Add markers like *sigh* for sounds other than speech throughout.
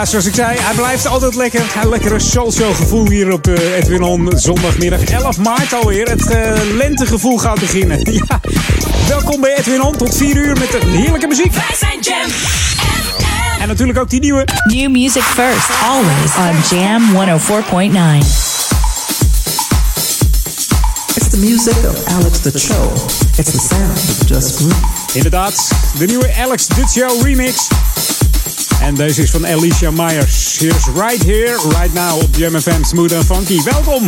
Ja, zoals ik zei, hij blijft altijd lekker. Een lekkere soulshow gevoel hier op eh, Edwin On. Zondagmiddag 11 maart alweer. Het eh, lentegevoel gaat beginnen. *laughs* Ja. Welkom bij Edwin On. Tot 4 uur met de heerlijke muziek. Wij zijn Jam En natuurlijk ook die nieuwe. New music first, always on Jam 104.9. It's the music of Alex the Cho. It's the sound of Just Groove. Inderdaad, de nieuwe Alex Duccio remix. En deze is van Alicia Myers. Here's Right Here, Right Now op Jam FM Smooth and Funky. Welkom!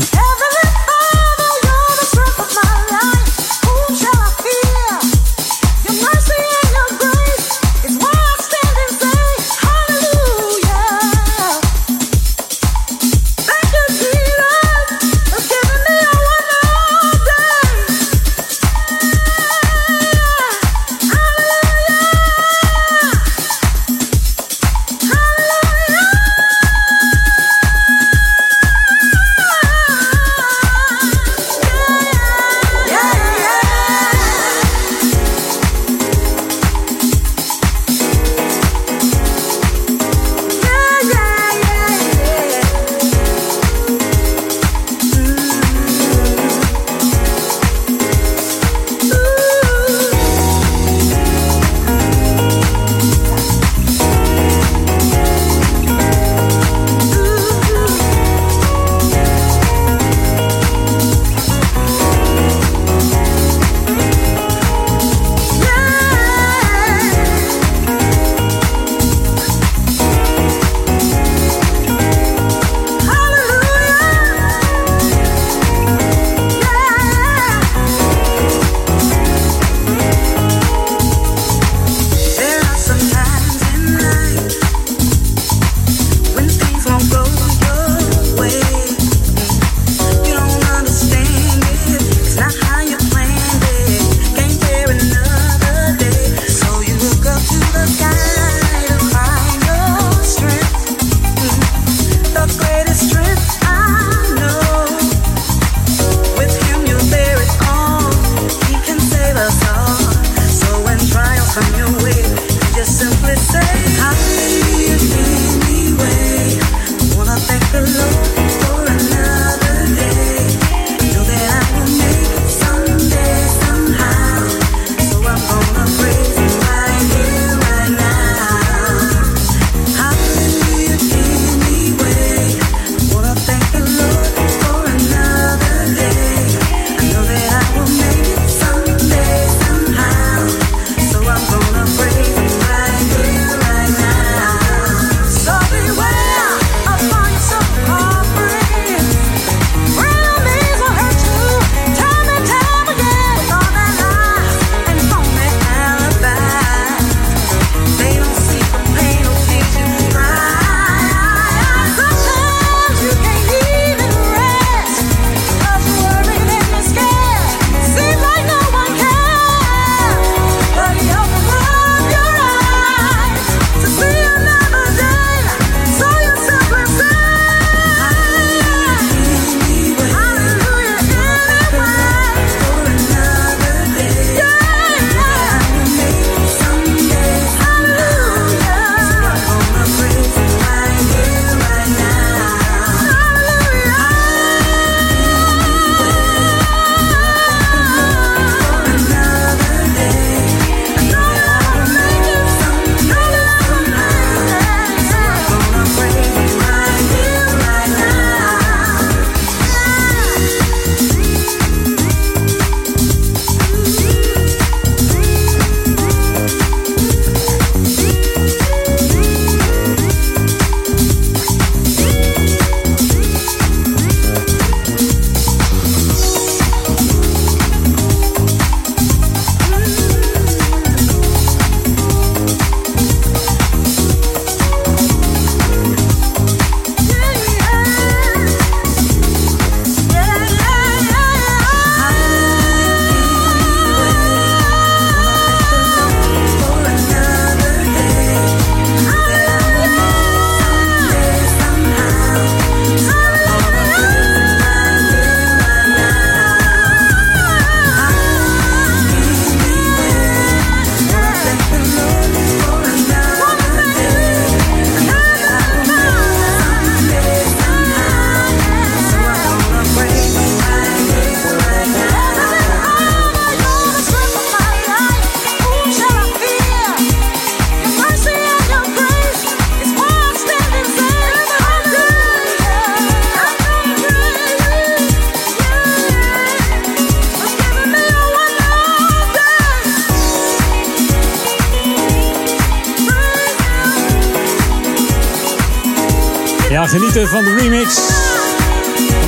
Van de remix.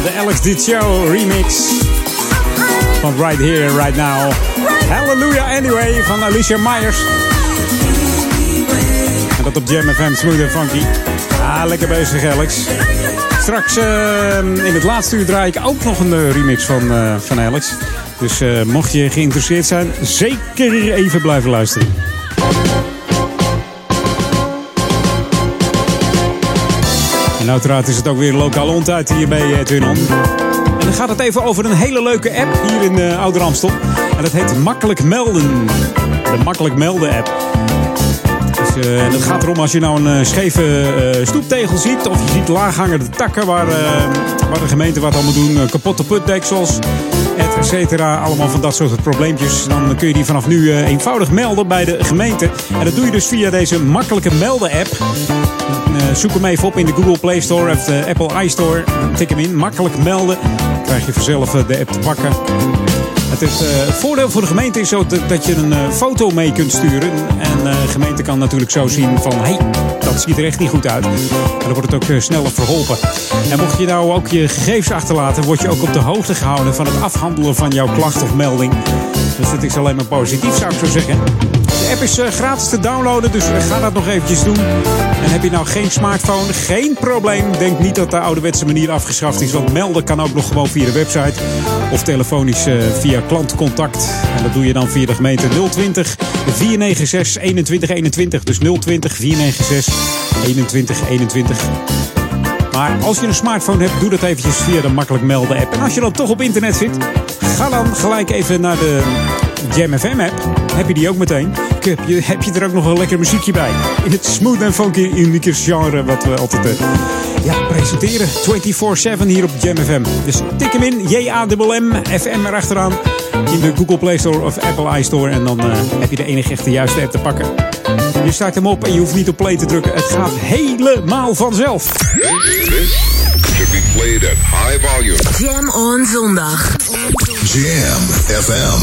De Alex Dit Show remix. Van Right Here, Right Now. Hallelujah Anyway van Alicia Myers. En dat op Jam FM, Smooth Funky. Ah, lekker bezig Alex. Straks eh, in het laatste uur draai ik ook nog een eh, remix van, eh, van Alex. Dus mocht je geïnteresseerd zijn, zeker even blijven luisteren. En uiteraard is het ook weer lokale ontijd hier bij Edwin On. En dan gaat het even over een hele leuke app hier in uh, Ouder. En dat heet Makkelijk Melden. De Makkelijk Melden app. Dus, uh, dat gaat erom als je nou een uh, scheve stoeptegel ziet. Of je ziet laaghangende takken waar, waar de gemeente wat moet doen. kapotte putdeksels, et cetera. Allemaal van dat soort probleempjes. Dan kun je die vanaf nu eenvoudig melden bij de gemeente. En dat doe je dus via deze makkelijke melden app. Zoek hem even op in de Google Play Store of de Apple iStore. Tik hem in, makkelijk melden. Dan krijg je vanzelf de app te pakken. Het, is, het, voordeel voor de gemeente is zo dat, dat je een foto mee kunt sturen. En de gemeente kan natuurlijk zo zien van... hé, hey, dat ziet er echt niet goed uit. En dan wordt het ook sneller verholpen. En mocht je nou ook je gegevens achterlaten... word je ook op de hoogte gehouden van het afhandelen van jouw klacht of melding. Dus het is alleen maar positief, zou ik zo zeggen. De app is gratis te downloaden, dus ga dat nog eventjes doen. En heb je nou geen smartphone, geen probleem. Denk niet dat de ouderwetse manier afgeschaft is. Want melden kan ook nog gewoon via de website. Of telefonisch via klantcontact. En dat doe je dan via de gemeente 020 496 2121. Dus 020 496 2121. Maar als je een smartphone hebt, doe dat eventjes via de makkelijk melden app. En als je dan toch op internet zit, ga dan gelijk even naar de Jam FM app. Heb je die ook meteen? Heb je, heb je er ook nog een lekker muziekje bij? In het smooth en funky unieke genre wat we altijd uh, ja, presenteren. 24-7 hier op Jam FM. Dus tik hem in, J-A-M-M, FM erachteraan. In de Google Play Store of Apple iStore. En dan uh, heb je de enige echte juiste app te pakken. Je start hem op en je hoeft niet op play te drukken. Het gaat helemaal vanzelf. This should be played at high volume. Jam on zondag. Jam FM.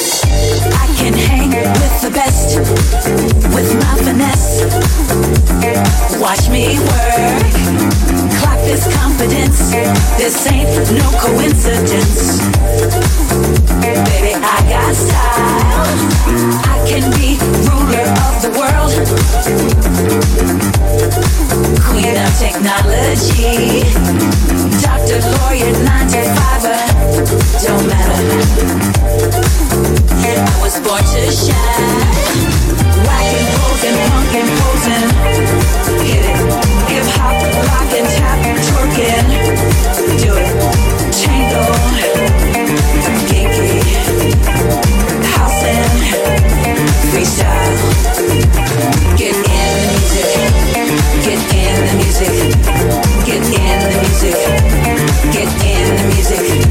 I can hang with the best with my finesse. Watch me work. Clock this confidence. This ain't no coincidence. Baby, I got style. I can be ruler of the world. Queen of technology. Doctor, lawyer, nine to fiver. Uh, don't matter. I was born to shine. Posing, posing. Hit it. Hip hop, rock and tap, twerking. Do it. Tango. Kinky. Freestyle. Get in the music. Get in the music. Get in the music. Get in the music.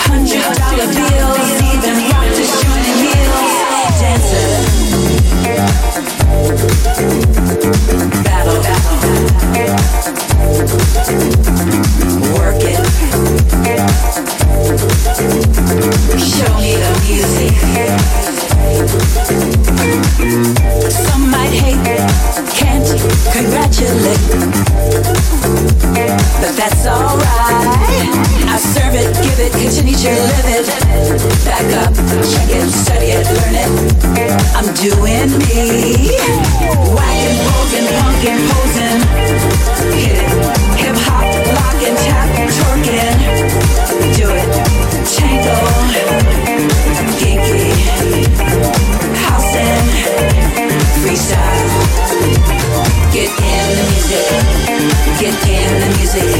Hundred dollar bills, even rock to shiny heels. Dancer. Battle. Work it. Show me the music. Some might hate, can't congratulate. But that's alright. I serve it, give it, continue to live it. Back up, check it, study it, learn it. I'm doing me. Whacking, posing. Hit it. Hip hop, lock and tap, twerking. Do it. Tango. Kinky. House and freestyle. Get in the music. Get in the music. Get in the music. Get in the music.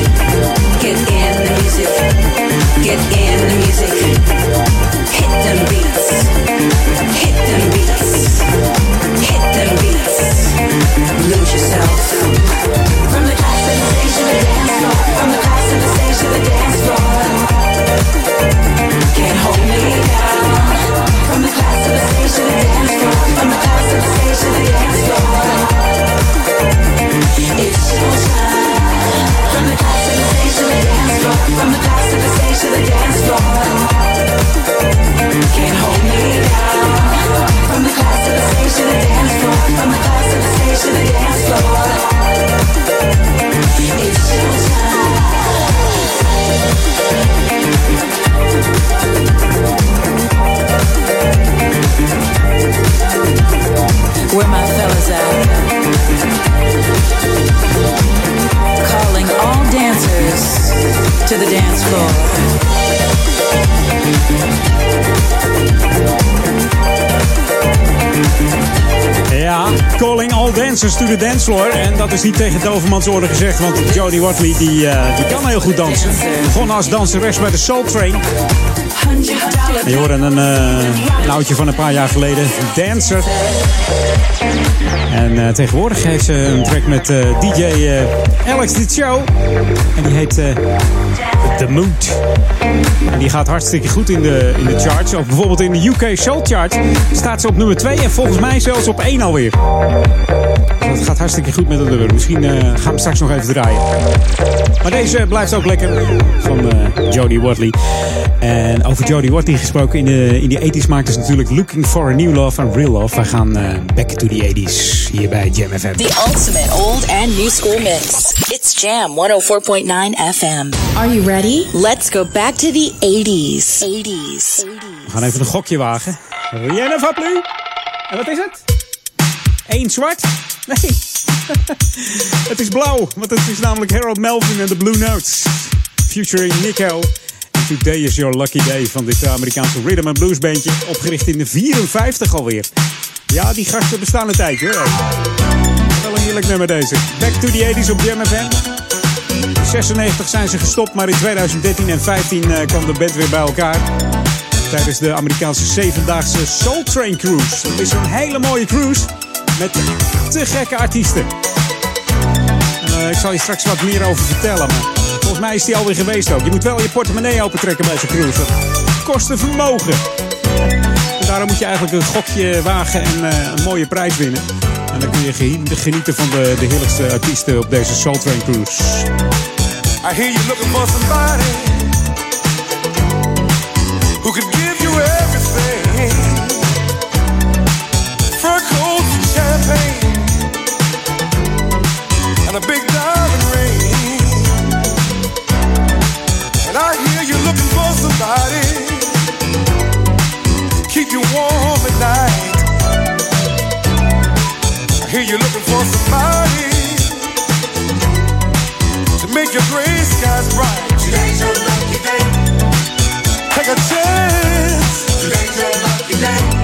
En dat is niet tegen Dovermans oren gezegd, want Jodie Watley die, eh, die kan heel goed dansen. Begon als danseres bij de Soul Train. Je hoorde een, oudje van een paar jaar geleden, Dancer. En eh, tegenwoordig heeft ze een track met DJ Alex Dit Show. En die heet The Mood. En die gaat hartstikke goed in de, in de charts. Of bijvoorbeeld in de UK Soul Chart staat ze op nummer 2 en volgens mij zelfs op 1 alweer. Dus dat gaat hartstikke goed met het nummer. Misschien eh, gaan we straks nog even draaien. Maar deze blijft ook lekker van eh, Jodie Watley. En over Jodie Watley gesproken, in de, in de 80s maakten ze natuurlijk Looking for a New Love en Real Love. Wij gaan eh, back to the 80s hier bij Jam FM. The ultimate old and new school mix. It's Jam 104.9 FM. Are you ready? Let's go back to the 80s. 80s. We gaan even een gokje wagen. Rihanna van nu. En wat is het? Eén zwart? Nee. *laughs* het is blauw, want het is namelijk Harold Melvin en de Blue Notes. Featuring Nico. Today is Your Lucky Day van dit Amerikaanse rhythm and blues bandje. Opgericht in de 54 alweer. Ja, die gasten bestaan een tijdje hoor. Heerlijk nummer deze. Back to the 80s op Jam FM. In 96 zijn ze gestopt, maar in 2013 en 15 eh, kwam de band weer bij elkaar. Tijdens de Amerikaanse zevendaagse Soul Train Cruise. Dat is een hele mooie cruise met te gekke artiesten. En, eh, ik zal je straks wat meer over vertellen, maar volgens mij is die alweer geweest ook. Je moet wel je portemonnee opentrekken bij zo'n cruise. Dat kost een vermogen. En daarom moet je eigenlijk een gokje wagen en eh, een mooie prijs winnen. En dan kun je genieten van de, de heerlijkste artiesten op deze Soul Train Cruise. I hear you looking for somebody who could give you everything. Fur coats and champagne and a big diamond ring. And I hear you looking for somebody keep you warm at night. Hear you looking for somebody to make your gray skies bright. Today's your lucky day. Take a chance. Today's your lucky day.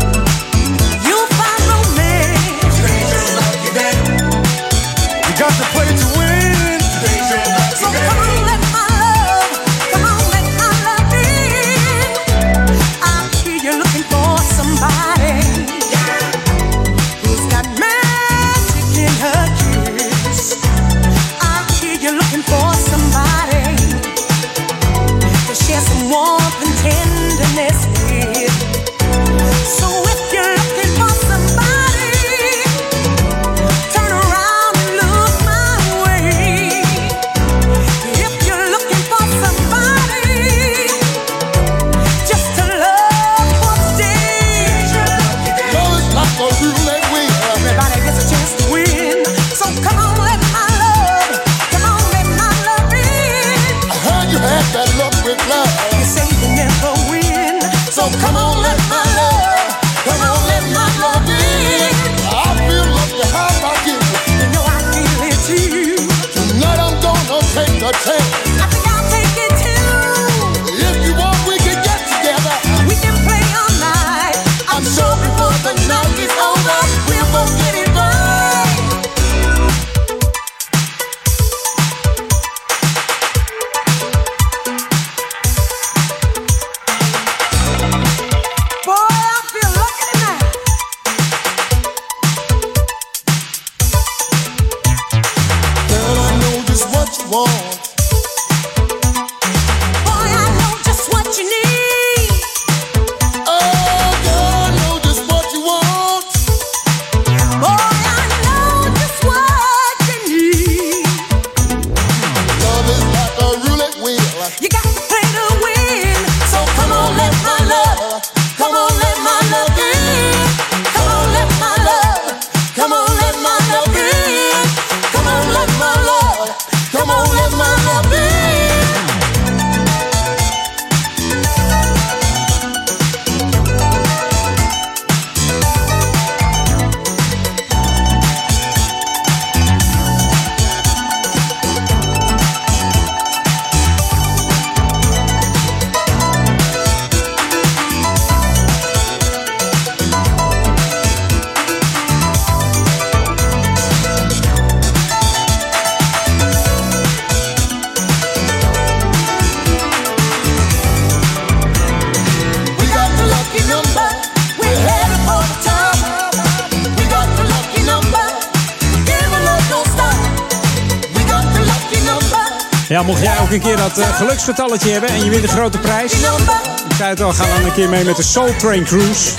Eh, geluksgetalletje hebben en je wint een grote prijs. Ik zei het al, ga dan een keer mee met de Soul Train Cruise.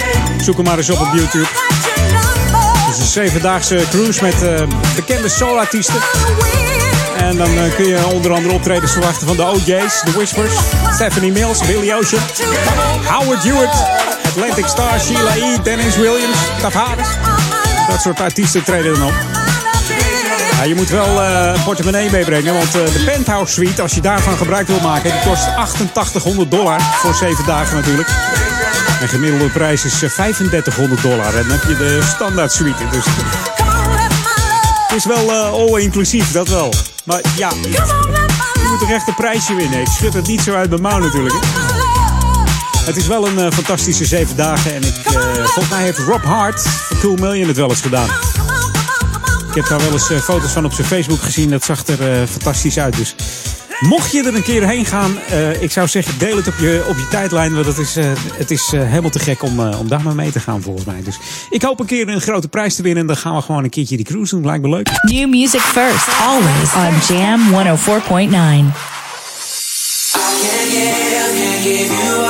Zoek hem maar eens op op YouTube. Het is een zevendaagse cruise met eh, bekende soulartiesten. En dan eh, kun je onder andere optredens verwachten van de OJ's, The Whispers, Stephanie Mills, Billy Ocean, Howard Hewitt, Atlantic Star, Sheila E., Dennis Williams, Tavares. Dat soort artiesten treden dan op. Ja, je moet wel eh, een portemonnee meebrengen, want eh, de Penthouse Suite, als je daarvan gebruik wil maken, die kost 8800 dollar voor 7 dagen natuurlijk. En gemiddelde prijs is eh, 3500 dollar. En dan heb je de standaard suite. Dus het is wel eh, all-inclusief, dat wel. Maar ja, je moet toch echt een prijsje winnen. Ik schud het niet zo uit mijn mouw natuurlijk. Het is wel een eh, fantastische zeven dagen. En ik, eh, volgens mij heeft Rob Hart van Cool Million het wel eens gedaan. Ik heb daar wel eens eh, foto's van op zijn Facebook gezien. Dat zag er eh, fantastisch uit. Dus mocht je er een keer heen gaan, eh, ik zou zeggen, deel het op je, op je tijdlijn. Want het is, eh, het is eh, helemaal te gek om, eh, om daar maar mee te gaan volgens mij. Dus ik hoop een keer een grote prijs te winnen. En dan gaan we gewoon een keertje die cruise doen. Lijkt me leuk. New music first, always on Jam 104.9. Can't give, can't give you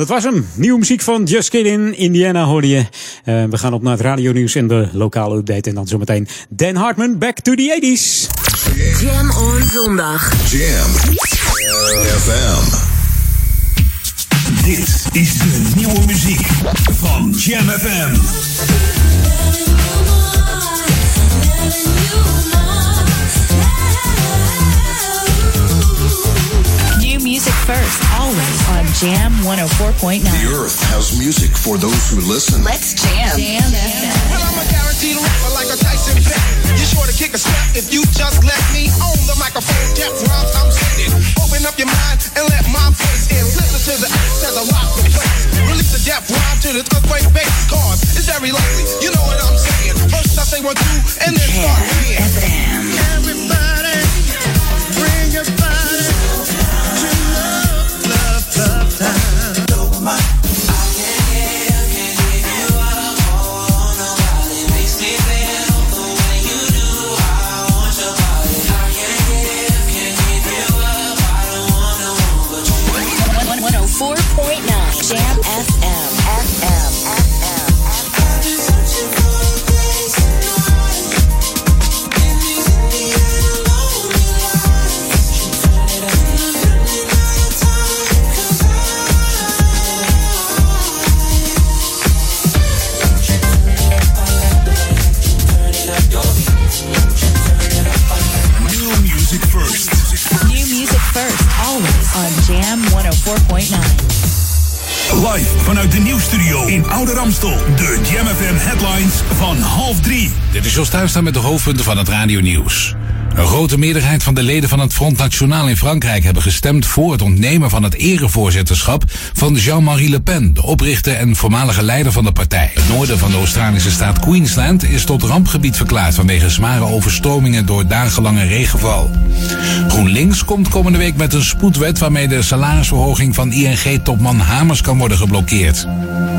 dat was hem. Nieuwe muziek van Just Kidding. Indiana hoorde je. Eh, we gaan op naar het radionieuws en de lokale update. En dan zometeen Dan Hartman, back to the 80s. Jam on zondag. Jam FM. Dit is de nieuwe muziek van Jam FM. New music first, always on on Jam 104.9. The earth has music for those who listen. Let's jam. Jam FM. Well, I'm a guaranteed rapper like a Tyson bet. You're sure to kick a step if you just let me on the microphone. Death rhymes I'm sending. Open up your mind and let my voice in. Listen to the acts as I rock the place. Release the death rhyme to the earthquake bass. Cause it's very likely. You know what I'm saying. First I say one, two, and then start again. Dit is Jos Thuistaan met de hoofdpunten van het radionieuws. Een grote meerderheid van de leden van het Front National in Frankrijk hebben gestemd voor het ontnemen van het erevoorzitterschap van Jean-Marie Le Pen, de oprichter en voormalige leider van de partij. Het noorden van de Australische staat Queensland is tot rampgebied verklaard vanwege zware overstromingen door dagenlange regenval. GroenLinks komt komende week met een spoedwet waarmee de salarisverhoging van ING-topman Hamers kan worden geblokkeerd.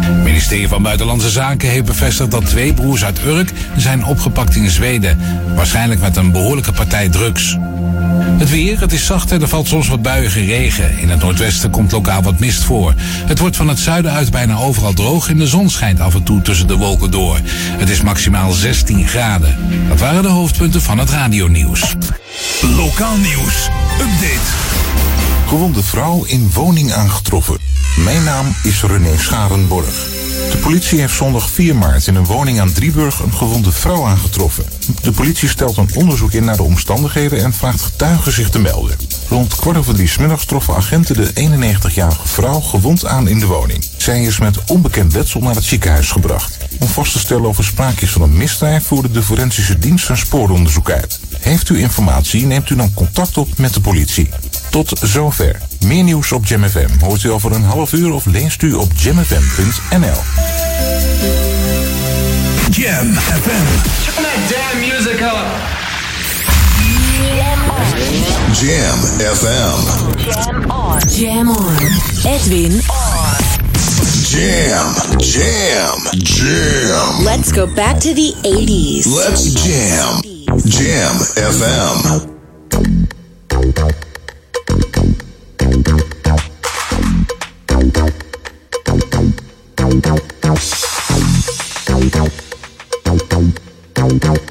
Het ministerie van Buitenlandse Zaken heeft bevestigd dat twee broers uit Urk zijn opgepakt in Zweden. Waarschijnlijk met een behoorlijke partij drugs. Het weer, het is zacht en er valt soms wat buiige regen. In het noordwesten komt lokaal wat mist voor. Het wordt van het zuiden uit bijna overal droog en de zon schijnt af en toe tussen de wolken door. Het is maximaal 16 graden. Dat waren de hoofdpunten van het radionieuws. Lokaal nieuws. Update. Gewonde vrouw in woning aangetroffen. Mijn naam is René Scharenborg. De politie heeft zondag 4 maart in een woning aan Drieburg een gewonde vrouw aangetroffen. De politie stelt een onderzoek in naar de omstandigheden en vraagt getuigen zich te melden. Rond kwart over drie 's middags troffen agenten de 91-jarige vrouw gewond aan in de woning. Zij is met onbekend letsel naar het ziekenhuis gebracht. Om vast te stellen of er sprake is van een misdrijf voerde de forensische dienst een spooronderzoek uit. Heeft u informatie, neemt u dan contact op met de politie. Tot zover. Meer nieuws op Jam FM hoort u over een half uur of leest u op jamfm.nl. Jam FM. Turn that damn music up. Jam FM. Jam on. Jam on. Edwin on. Jam, jam, jam. Let's go back to the 80s. Let's jam. Jam FM. Thank you.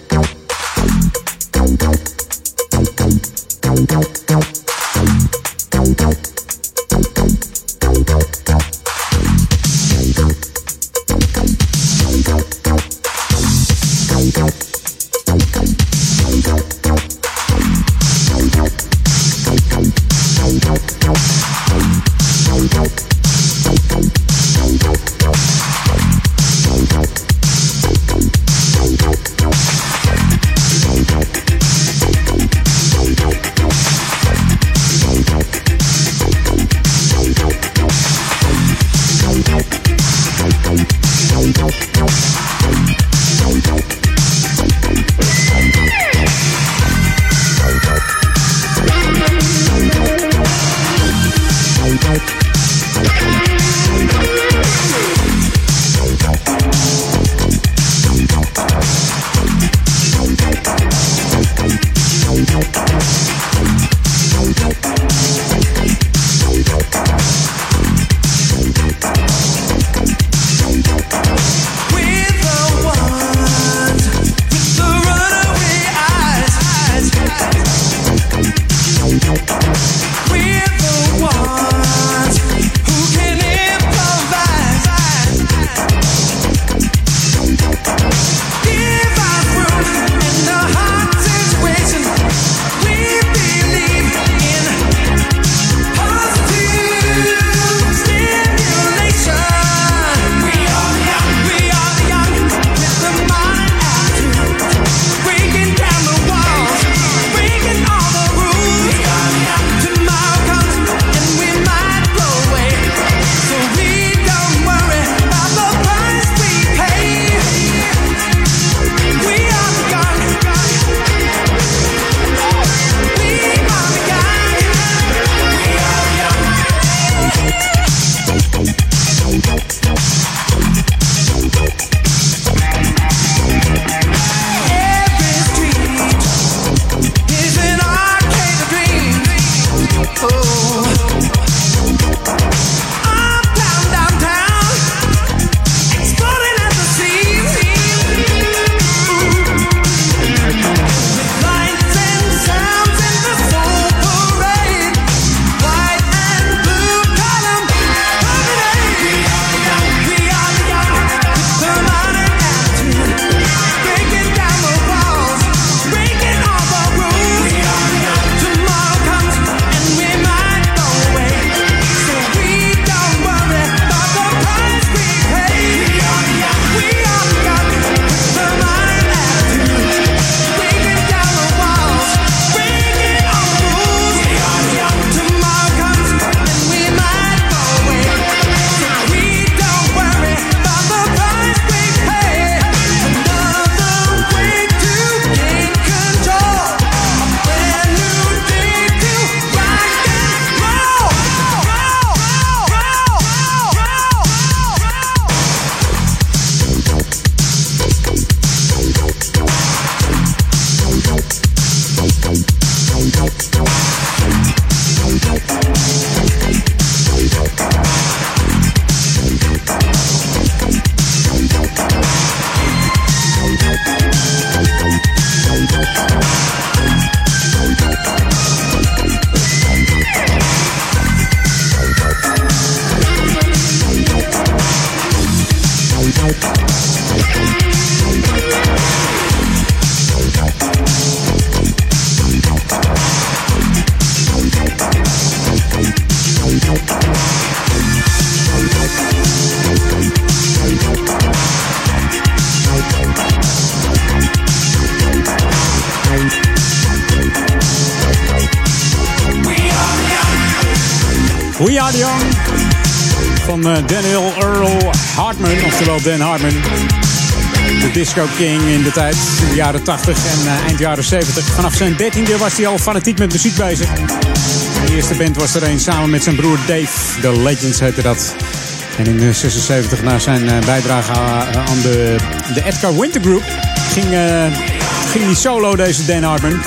Dan Hartman. De disco king in de tijd, in de jaren 80 en eh, eind jaren 70. Vanaf zijn dertiende was hij al fanatiek met muziek bezig. De eerste band was er een samen met zijn broer Dave. The Legends heette dat. En in eh, 76 na zijn eh, bijdrage aan de, de Edgar Winter Group ging, eh, hij solo deze Dan Hartman.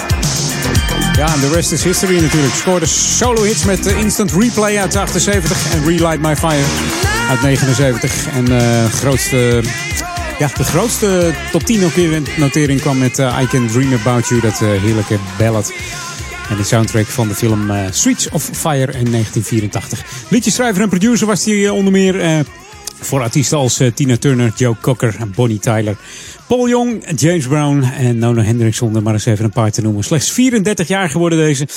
Ja, en de rest is history natuurlijk. Scoorde solo hits met eh, Instant Replay uit 78 en Relight My Fire uit 79. En eh, grootste, ja, de grootste top 10 notering- kwam met eh, I Can Dream About You, dat eh, heerlijke ballad. En de soundtrack van de film Streets of Fire in 1984. Liedjeschrijver en producer was hij onder meer voor artiesten als Tina Turner, Joe Cocker en Bonnie Tyler. Paul Young, James Brown en Nona Hendricks om maar eens even een paar te noemen. Slechts 34 jaar geworden deze.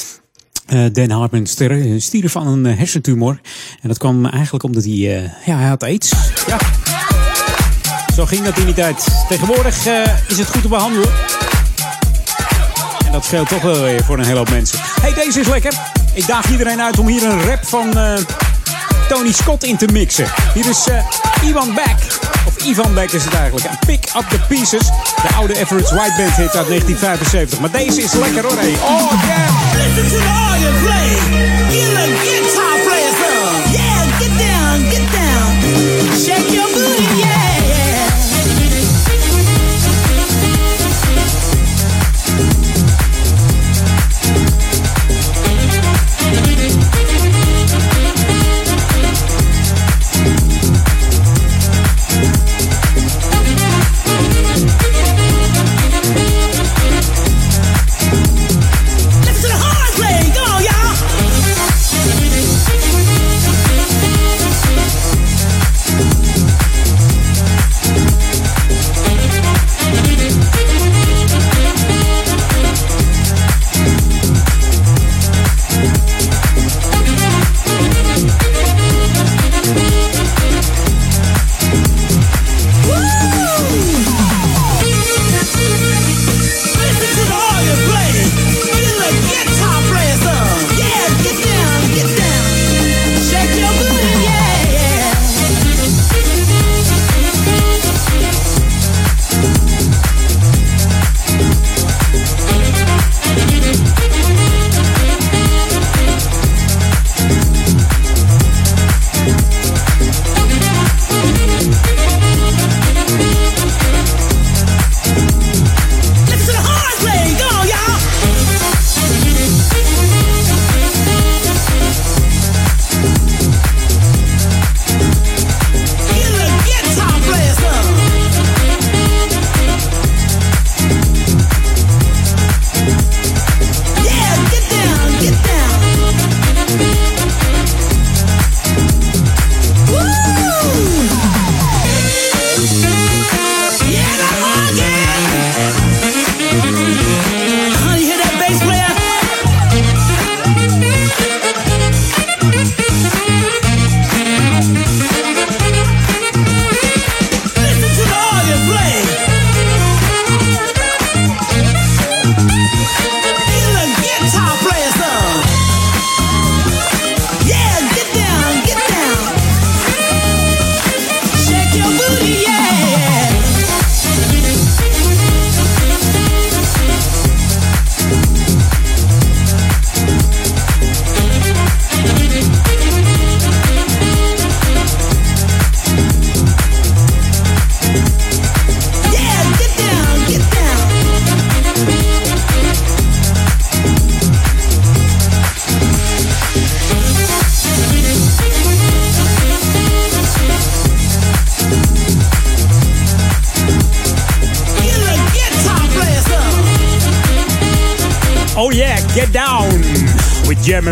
Eh, Dan ster- eh, stierf van een eh, hersentumor. En dat kwam eigenlijk omdat hij, ja, hij had aids. Ja. Zo ging dat in die tijd. Tegenwoordig is het goed te behandelen. En dat scheelt toch wel weer voor een hele hoop mensen. hey, deze is lekker. Ik daag iedereen uit om hier een rap van Tony Scott in te mixen. Hier is Ivan Beck. Of Ivan Beck is het eigenlijk. En Pick Up The Pieces. De oude Everett White Band hit uit 1975. Maar deze is lekker hoor. Hey. Oh yeah! Listen to the organ play. Get a guitar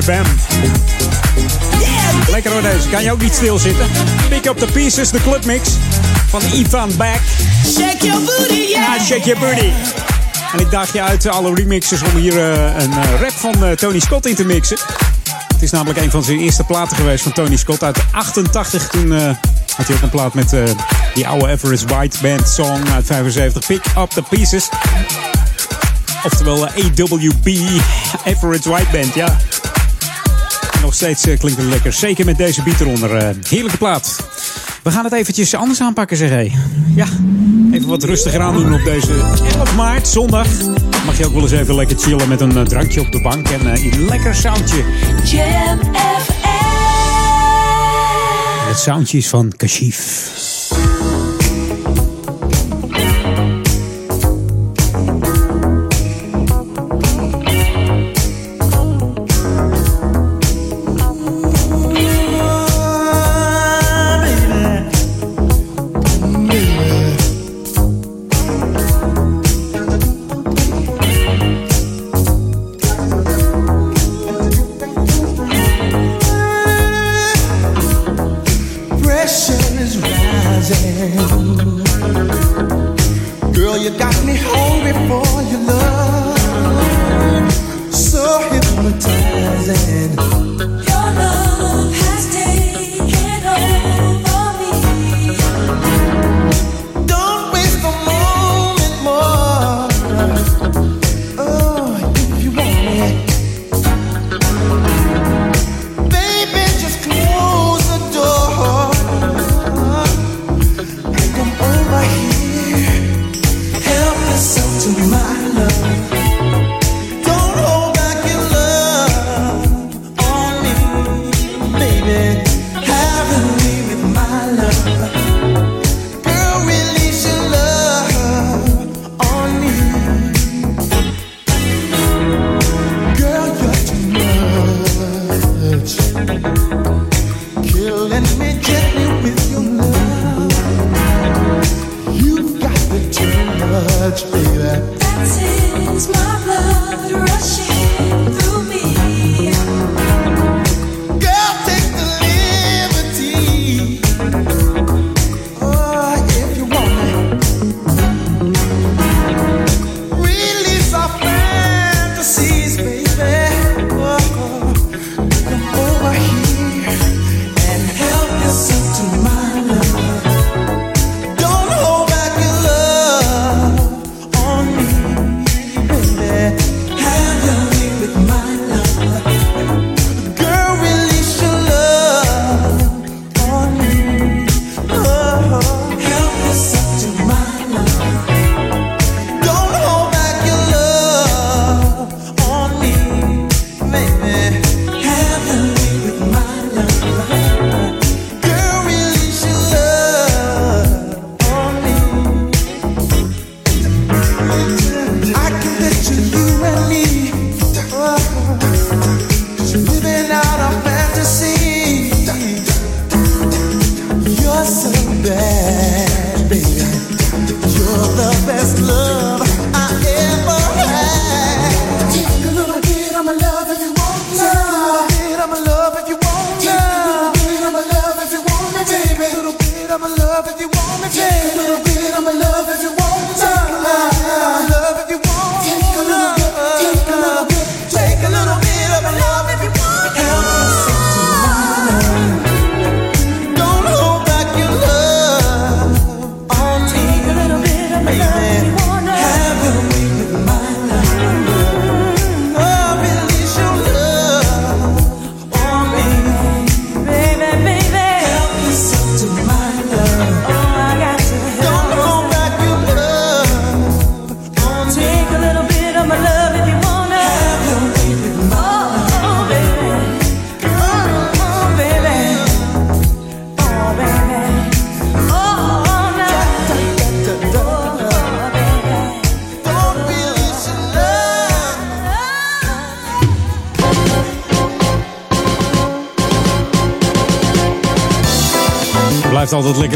Bam Lekker hoor deze. Kan je ook niet stilzitten. Pick up the pieces, de clubmix van Ivan Back. Check your booty, yeah. Ah, your booty. En ik daag je uit eh, alle remixers om hier eh, een eh, rap van Tony Scott in te mixen. Het is namelijk een van zijn eerste platen geweest van Tony Scott uit 88. Toen had hij ook een plaat met die oude Everest White Band song uit 75. Pick up the pieces. Oftewel AWB, Everest White Band, ja steeds eh, klinkt het lekker. Zeker met deze bieter eronder. Eh, heerlijke plaat. We gaan het eventjes anders aanpakken, zeg hé. Ja, even wat rustiger aandoen op deze 11 maart, zondag. Mag je ook wel eens even lekker chillen met een eh, drankje op de bank en een lekker soundje. Jam Het soundje is van Kashif.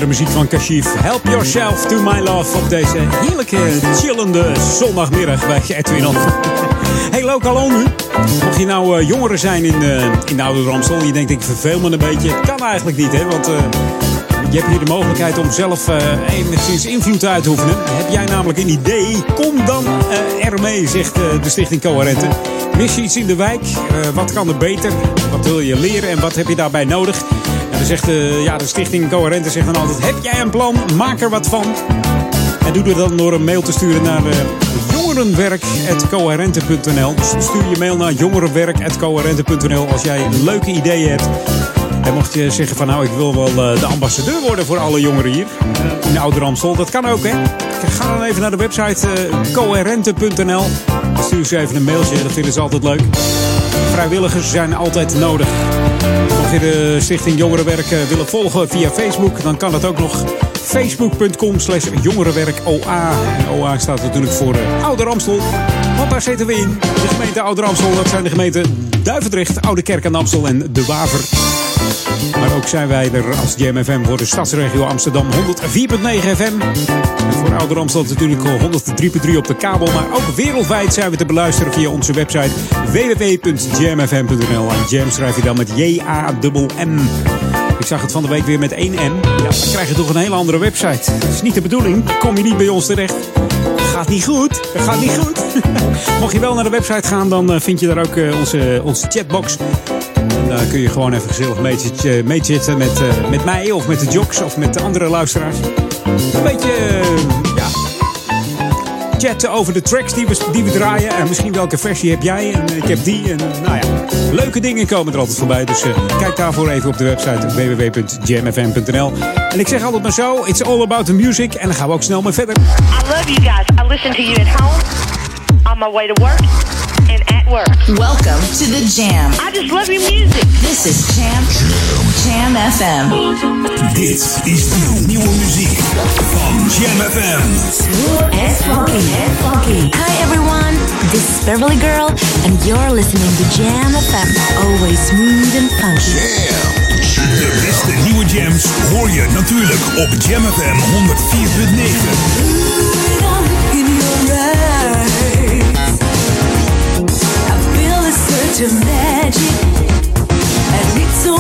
Muziek van Kashif. Help yourself to my love op deze heerlijke, chillende zondagmiddag bij Edwin On. *laughs* Hey, lokaal nu. Mocht je nou uh, jongeren zijn in, uh, in de Oude Ramstel, je denkt ik verveel me een beetje. Kan eigenlijk niet, hè? Want uh, je hebt hier de mogelijkheid om zelf enigszins invloed uit te oefenen. Heb jij namelijk een idee? Kom dan ermee, zegt de Stichting Coherente. Mis je iets in de wijk? wat kan er beter? Wat wil je leren en wat heb je daarbij nodig? Zegt ja, de Stichting Coherente zegt dan altijd: Heb jij een plan? Maak er wat van. En doe dat dan door een mail te sturen naar uh, jongerenwerk.coherente.nl. Dus stuur je mail naar jongerenwerk.coherente.nl als jij leuke ideeën hebt. En mocht je zeggen van nou, ik wil wel uh, de ambassadeur worden voor alle jongeren hier uh, in Ouder Amstel. Dat kan ook, hè. Ga dan even naar de website coherente.nl. Stuur ze even een mailtje, dat vinden ze altijd leuk. Vrijwilligers zijn altijd nodig. Mocht je de Stichting Jongerenwerk willen volgen via Facebook, dan kan dat ook nog facebook.com slash jongerenwerk-OA. En OA staat natuurlijk voor uh, Ouder Amstel. Want daar zitten we in. De gemeente Ouder Amstel, dat zijn de gemeenten Duivendrecht, Oude Kerk aan Amstel en De Waver. Maar ook zijn wij er als JMFM voor de stadsregio Amsterdam 104.9 FM. Voor Ouder Amstel natuurlijk 103.3 op de kabel. Maar ook wereldwijd zijn we te beluisteren via onze website www.jamfm.nl. En jam schrijf je dan met J-A-M-M. Ik zag het van de week weer met 1M. Ja, dan krijg je toch een hele andere website. Dat is niet de bedoeling. Kom je niet bij ons terecht. Gaat niet goed. Gaat niet goed. *laughs* Mocht je wel naar de website gaan, dan vind je daar ook onze, onze chatbox. Daar kun je gewoon even gezellig meezitten met, uh, met mij of met de jocks of met de andere luisteraars. Een beetje, uh, ja, chatten over de tracks die we, die we draaien. En misschien welke versie heb jij en ik heb die. En nou ja, leuke dingen komen er altijd voorbij. Dus uh, kijk daarvoor even op de website www.jamfm.nl. En ik zeg altijd maar zo, it's all about the music. En dan gaan we ook snel mee verder. I love you guys. I listen to you at home, on my way to work, and at work. Welcome to the Jam. I just love your music. This is Jam, Jam FM. Dit is de nieuwe muziek van Jam FM. Smooth and funky. And funky. Hi everyone, this is Beverly Girl and you're listening to Jam FM. Always smooth and funky. Jam. De beste nieuwe jams hoor je natuurlijk op Jam FM 104.9. To magic, and it's so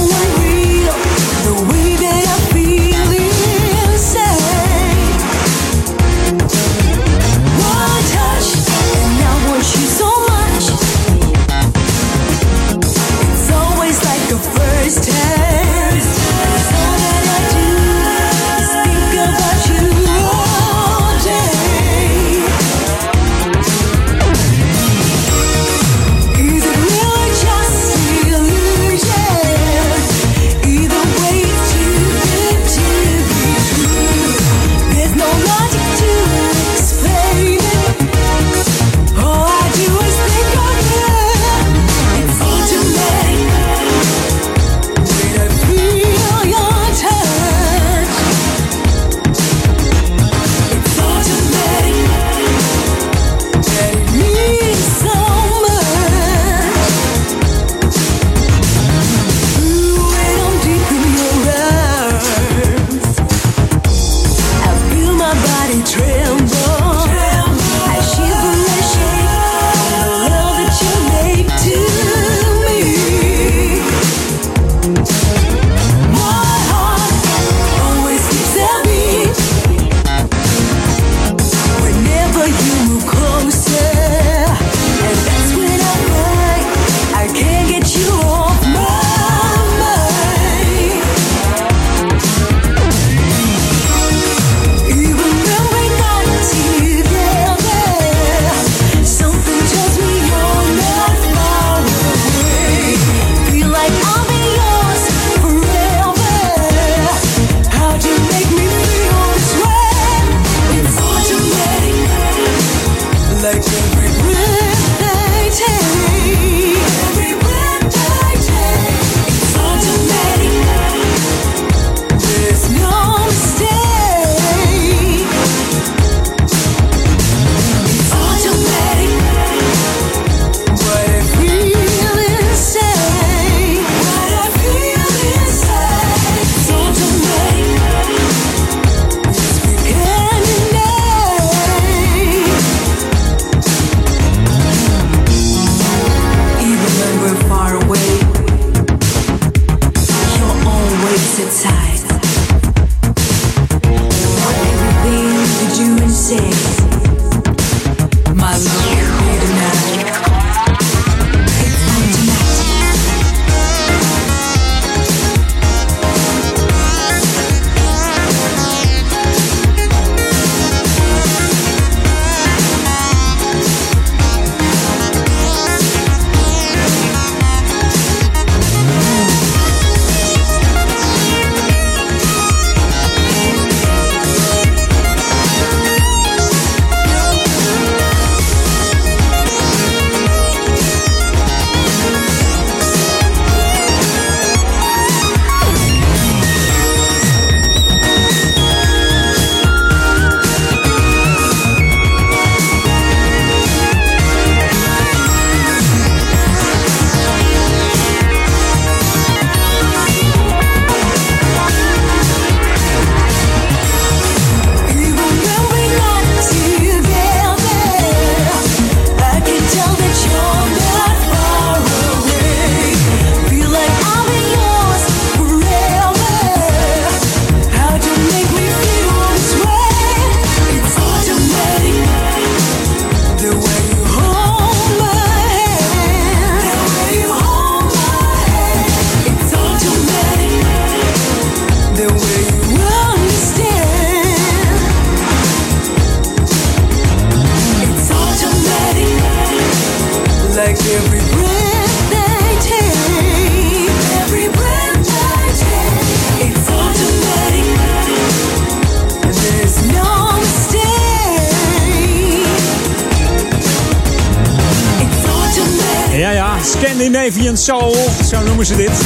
noemen ze dit.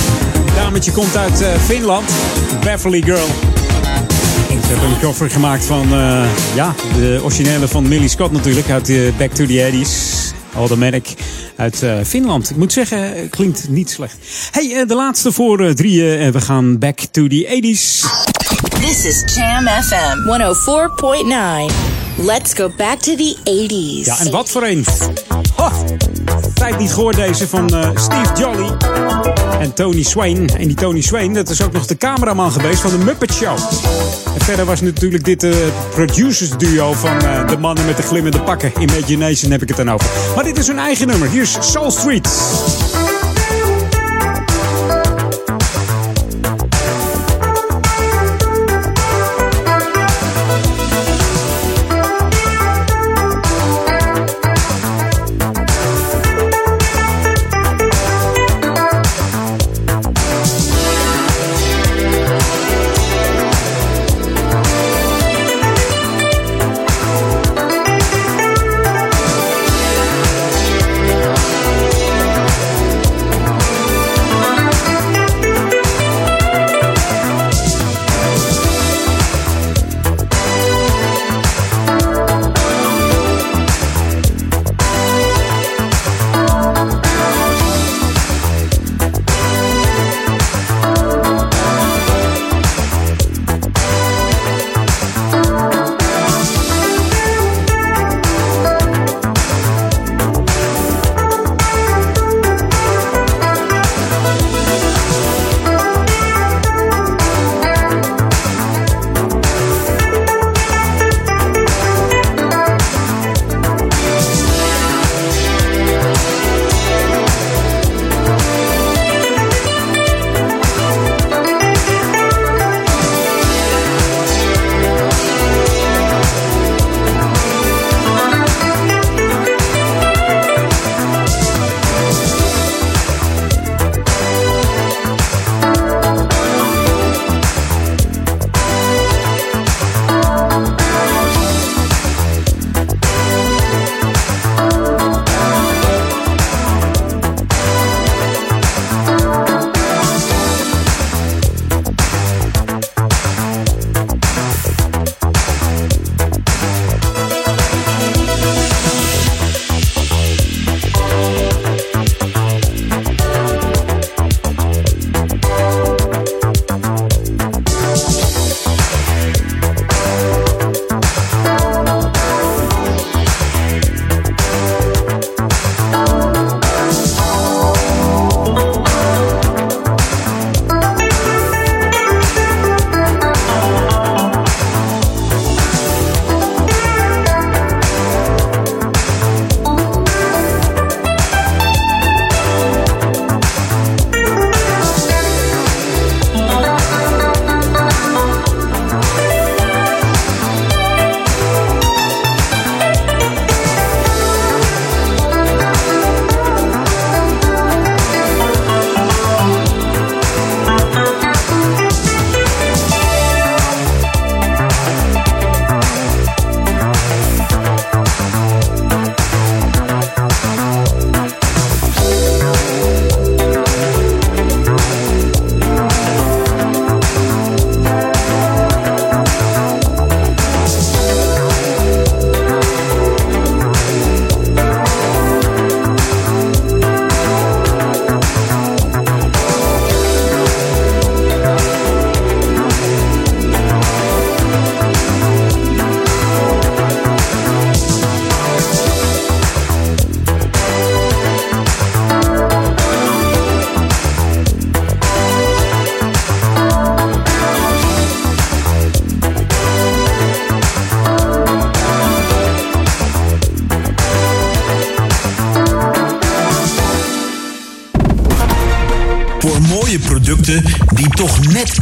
Het dametje komt uit eh, Finland, Beverly Girl. Ze hebben een cover gemaakt van eh, ja, de originele van Millie Scott natuurlijk, uit eh, Back to the 80s. Automatic uit Finland. Ik moet zeggen, klinkt niet slecht. Hey, de laatste voor drieën. en we gaan back to the 80s. This is Jam FM 104.9. Let's go back to the 80s. Ja, en wat voor een. Ho, tijd niet gehoord deze van Steve Jolly en Tony Swain. En die Tony Swain, dat is ook nog de cameraman geweest van de Muppet Show. En verder was natuurlijk dit eh producers duo van eh, de mannen met de glimmende pakken. Imagination heb ik het dan over. Maar dit is hun eigen nummer. Hier is Soul Street.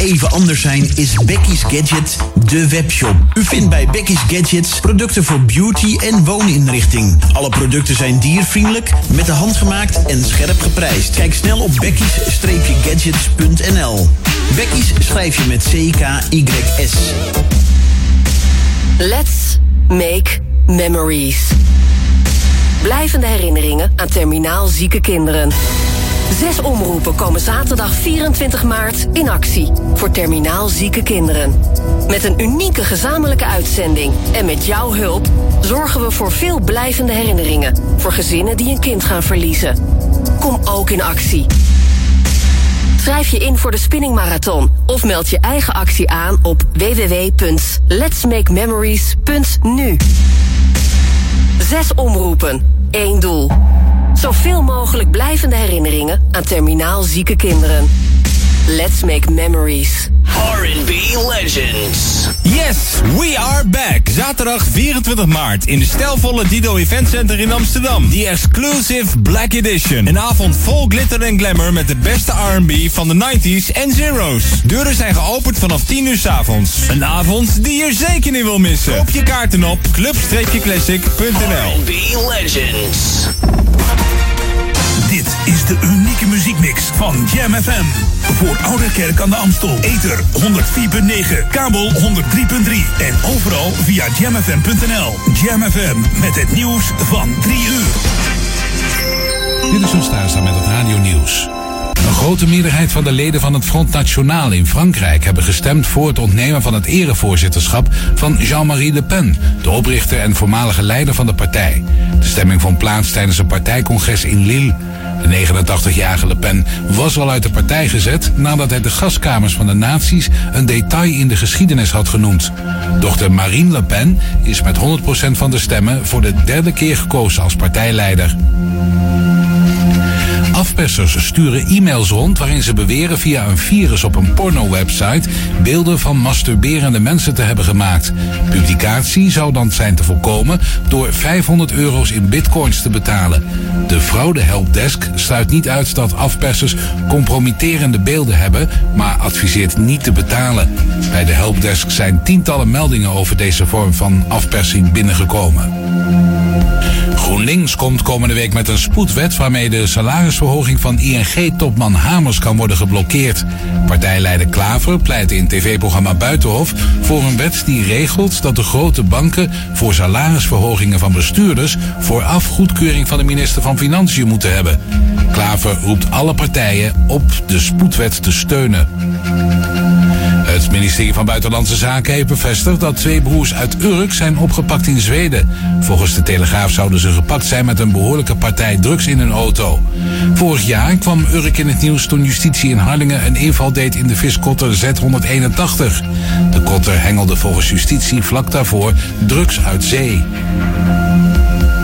Even anders zijn, is Becky's Gadget de webshop. U vindt bij Becky's Gadgets producten voor beauty en wooninrichting. Alle producten zijn diervriendelijk, met de hand gemaakt en scherp geprijsd. Kijk snel op becky's-gadgets.nl. Becky's schrijf je met C-K-Y-S. Let's make memories. Blijvende herinneringen aan terminaal zieke kinderen. Zes omroepen komen zaterdag 24 maart in actie voor terminaal zieke kinderen. Met een unieke gezamenlijke uitzending en met jouw hulp zorgen we voor veel blijvende herinneringen voor gezinnen die een kind gaan verliezen. Kom ook in actie. Schrijf je in voor de Spinning Marathon of meld je eigen actie aan op www.letsmakememories.nu. Zes omroepen, één doel. Zoveel mogelijk blijvende herinneringen aan terminaal zieke kinderen. Let's make memories. R&B Legends. Yes, we are back. Zaterdag 24 maart in de stijlvolle Dido Event Center in Amsterdam. The exclusive Black Edition. Een avond vol glitter en glamour met de beste R&B van de 90s en zeros. Deuren zijn geopend vanaf 10 uur s avonds. Een avond die je zeker niet wil missen. Koop je kaarten op club-classic.nl R&B Legends. Is de unieke muziekmix van Jam FM. Voor Oude Kerk aan de Amstel. Ether 104.9, kabel 103.3 en overal via jamfm.nl. Jam FM met het nieuws van 3 uur. Dit is ons staan met het Radio Nieuws. Een grote meerderheid van de leden van het Front National in Frankrijk hebben gestemd voor het ontnemen van het erevoorzitterschap van Jean-Marie Le Pen, de oprichter en voormalige leider van de partij. De stemming vond plaats tijdens een partijcongres in Lille. De 89-jarige Le Pen was al uit de partij gezet nadat hij de gaskamers van de nazi's een detail in de geschiedenis had genoemd. Dochter Marine Le Pen is met 100% van de stemmen voor de derde keer gekozen als partijleider. Afpersers sturen e-mails rond waarin ze beweren via een virus op een porno-website beelden van masturberende mensen te hebben gemaakt. Publicatie zou dan zijn te voorkomen door 500 euro's in bitcoins te betalen. De fraude helpdesk sluit niet uit dat afpersers compromitterende beelden hebben, maar adviseert niet te betalen. Bij de helpdesk zijn tientallen meldingen over deze vorm van afpersing binnengekomen. GroenLinks komt komende week met een spoedwet waarmee de salarisverhoging van ING-topman Hamers kan worden geblokkeerd. Partijleider Klaver pleit in tv-programma Buitenhof voor een wet die regelt dat de grote banken voor salarisverhogingen van bestuurders vooraf goedkeuring van de minister van Financiën moeten hebben. Klaver roept alle partijen op de spoedwet te steunen. Het ministerie van Buitenlandse Zaken heeft bevestigd dat twee broers uit Urk zijn opgepakt in Zweden. Volgens de Telegraaf zouden ze gepakt zijn met een behoorlijke partij drugs in hun auto. Vorig jaar kwam Urk in het nieuws toen justitie in Harlingen een inval deed in de viskotter Z181. De kotter hengelde volgens justitie vlak daarvoor drugs uit zee.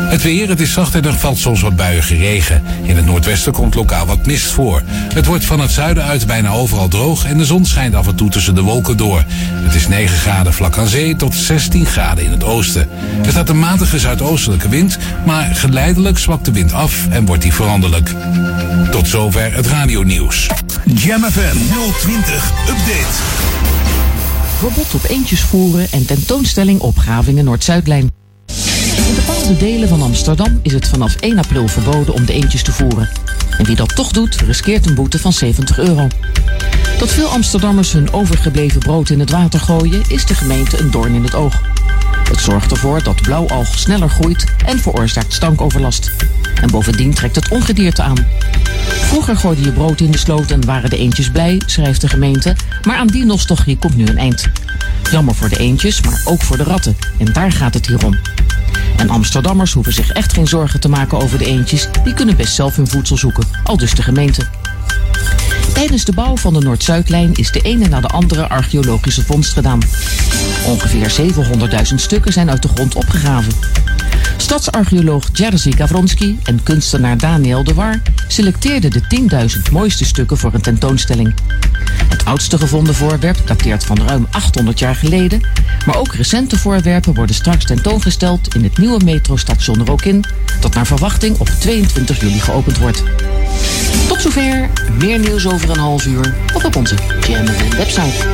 Het weer, het is zacht en er valt soms wat buiige regen. In het noordwesten komt lokaal wat mist voor. Het wordt van het zuiden uit bijna overal droog en de zon schijnt af en toe tussen de wolken door. Het is 9 graden vlak aan zee tot 16 graden in het oosten. Er staat een matige zuidoostelijke wind, maar geleidelijk zwakt de wind af en wordt die veranderlijk. Tot zover het radionieuws. Jam FM 020 Update. Verbod op eentjes voeren en tentoonstelling opgravingen Noord-Zuidlijn. Bepaalde delen van Amsterdam is het vanaf 1 april verboden om de eentjes te voeren. En wie dat toch doet, riskeert een boete van 70 euro. Dat veel Amsterdammers hun overgebleven brood in het water gooien, is de gemeente een doorn in het oog. Het zorgt ervoor dat blauwalg sneller groeit en veroorzaakt stankoverlast. En bovendien trekt het ongedierte aan. Vroeger gooide je brood in de sloot en waren de eendjes blij, schrijft de gemeente. Maar aan die nostalgie komt nu een eind. Jammer voor de eendjes, maar ook voor de ratten. En daar gaat het hier om. En Amsterdammers hoeven zich echt geen zorgen te maken over de eendjes. Die kunnen best zelf hun voedsel zoeken, al dus de gemeente. Tijdens de bouw van de Noord-Zuidlijn is de ene na de andere archeologische vondst gedaan. Ongeveer 700.000 stukken zijn uit de grond opgegraven. Stadsarcheoloog Jerzy Gawronski en kunstenaar Daniel de War selecteerden de 10.000 mooiste stukken voor een tentoonstelling. Het oudste gevonden voorwerp dateert van ruim 800 jaar geleden, maar ook recente voorwerpen worden straks tentoongesteld in het nieuwe metrostation Rokin, dat naar verwachting op 22 juli geopend wordt. Tot zover. Meer nieuws over een half uur of op onze Jam FM website.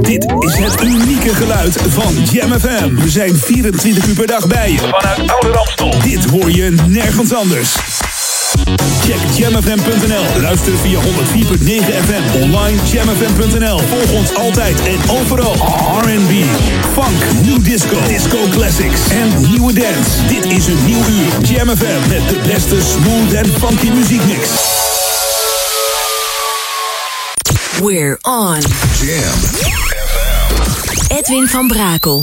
Dit is het unieke geluid van Jam FM. We zijn 24 uur per dag bij je. Vanuit Oude Ramstel. Dit hoor je nergens anders. Check jamfm.nl. Luister via 104.9 FM. Online jamfm.nl. Volg ons altijd en overal. R&B, funk, new disco, disco classics en nieuwe dance. Dit is een nieuw uur. Jam FM met de beste smooth en funky muziekmix. We're on. Jam. Edwin van Brakel.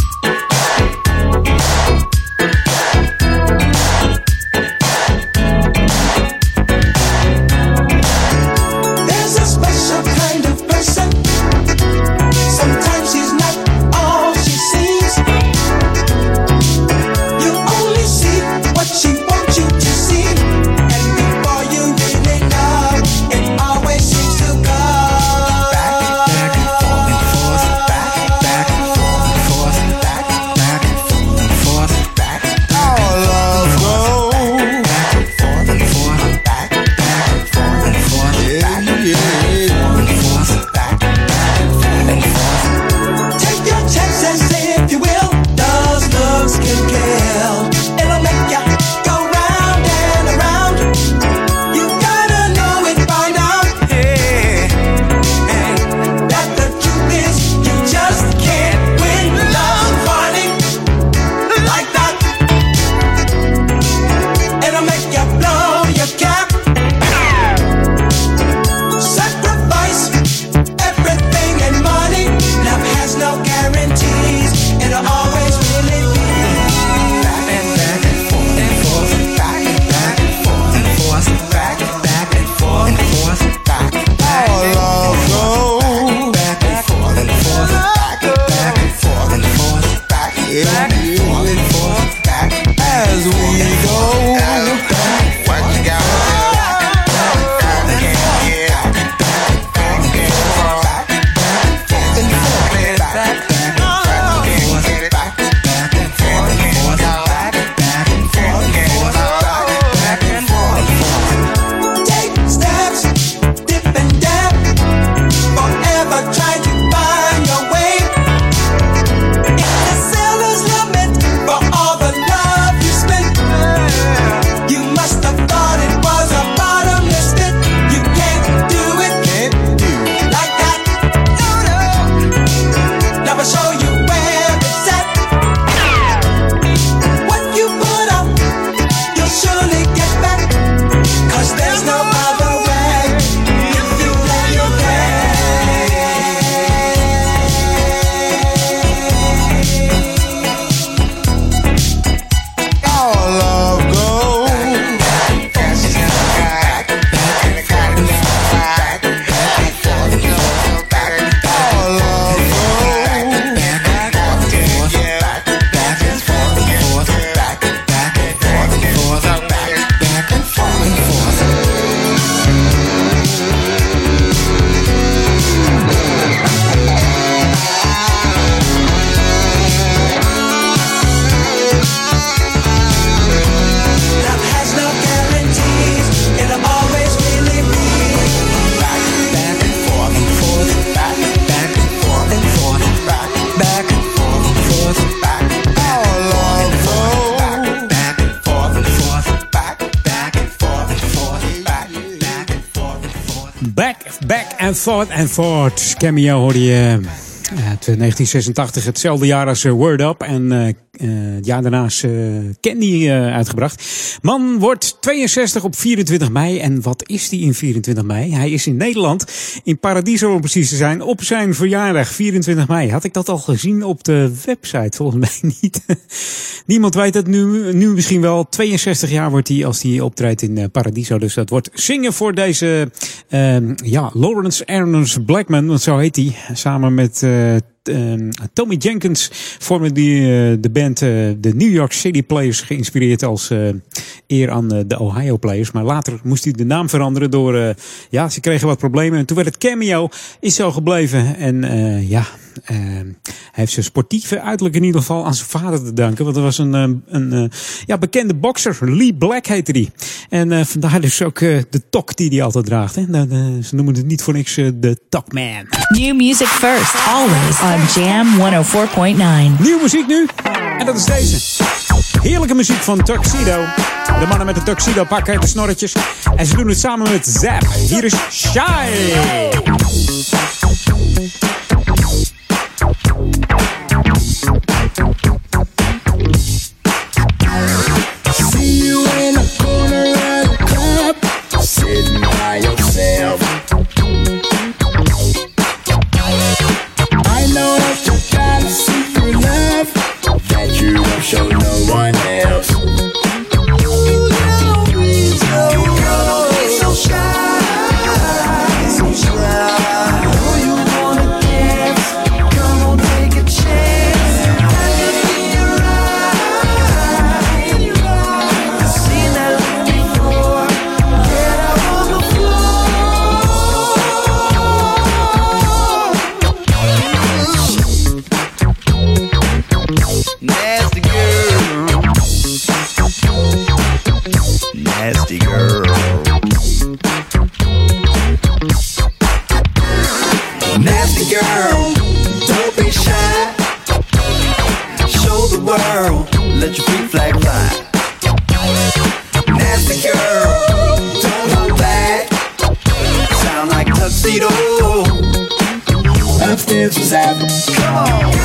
Forth and forth. Cameo hoorde je eh, uit 1986, hetzelfde jaar als eh, Word Up. En eh, eh, het jaar daarna is eh, Candy eh, uitgebracht. Man wordt 62 op 24 mei. En wat is die in 24 mei? Hij is in Nederland, in Paradiso om precies te zijn, op zijn verjaardag 24 mei. Had ik dat al gezien op de website? Volgens mij *laughs* niet. Niemand weet het nu, nu misschien wel. 62 jaar wordt hij als hij optreedt in eh, Paradiso. Dus dat wordt zingen voor deze, ehm, ja, Lawrence Ernest Blackman. Want zo heet hij. Samen met eh, ehm, Tommy Jenkins vormde die, eh, de band eh, de New York City Players, geïnspireerd als eh, eer aan de Ohio Players. Maar later moest hij de naam veranderen door, ja, ze kregen wat problemen. En toen werd het Cameo, is zo gebleven. En ja, eh, hij heeft zijn sportieve uiterlijk in ieder geval aan zijn vader te danken. Want er was een, eh, een ja, bekende bokser, Lee Black heette die. En vandaar dus ook de tok die hij altijd draagt. Hè. Nou, ze noemen het niet voor niks de Tokman. New music first, always Jam 104.9. Nieuwe muziek nu. En dat is deze. Heerlijke muziek van Tuxedo. De mannen met de tuxedo pakken, de snorretjes. En ze doen het samen met Zap. Hier is Shy. Come on.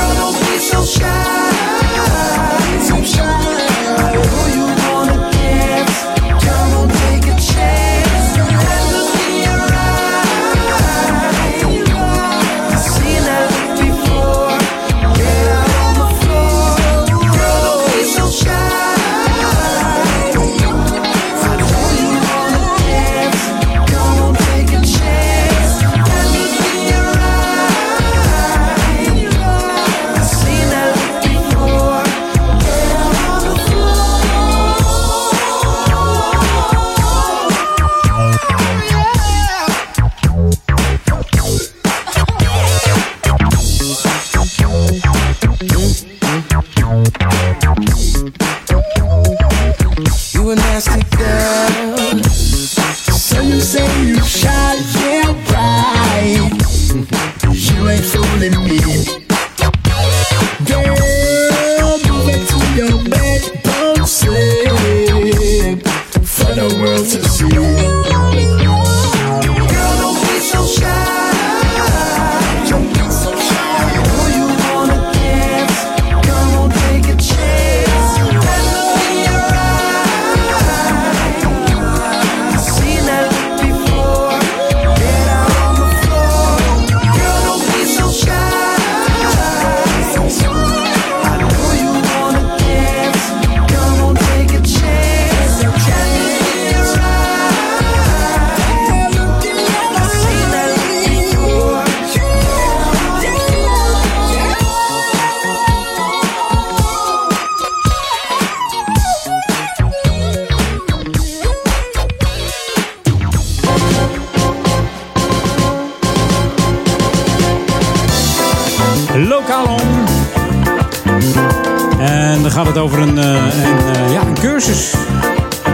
Gaat het over een, eh, eh, ja, een cursus.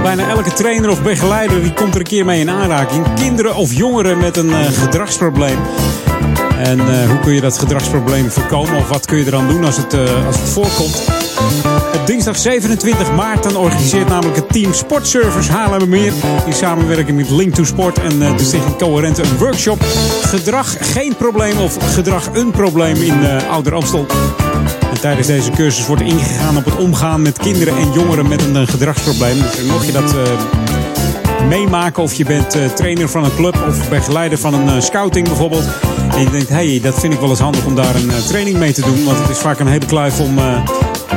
Bijna elke trainer of begeleider die komt er een keer mee in aanraking. Kinderen of jongeren met een eh, gedragsprobleem. En hoe kun je dat gedragsprobleem voorkomen? Of wat kun je eraan doen als het, als het voorkomt? Op dinsdag 27 maart dan organiseert namelijk het team Sportservice Haarlemmermeer... in samenwerking met Link to Sport en eh, de Stichting Coherente een workshop... Gedrag geen probleem of gedrag een probleem in Ouder Amstel. En tijdens deze cursus wordt ingegaan op het omgaan met kinderen en jongeren met een eh, gedragsprobleem. Dus mocht je dat... eh, meemaken. Of je bent eh, trainer van een club of begeleider van een scouting bijvoorbeeld. En je denkt, hé, hey, dat vind ik wel eens handig om daar een training mee te doen. Want het is vaak een hele kluif om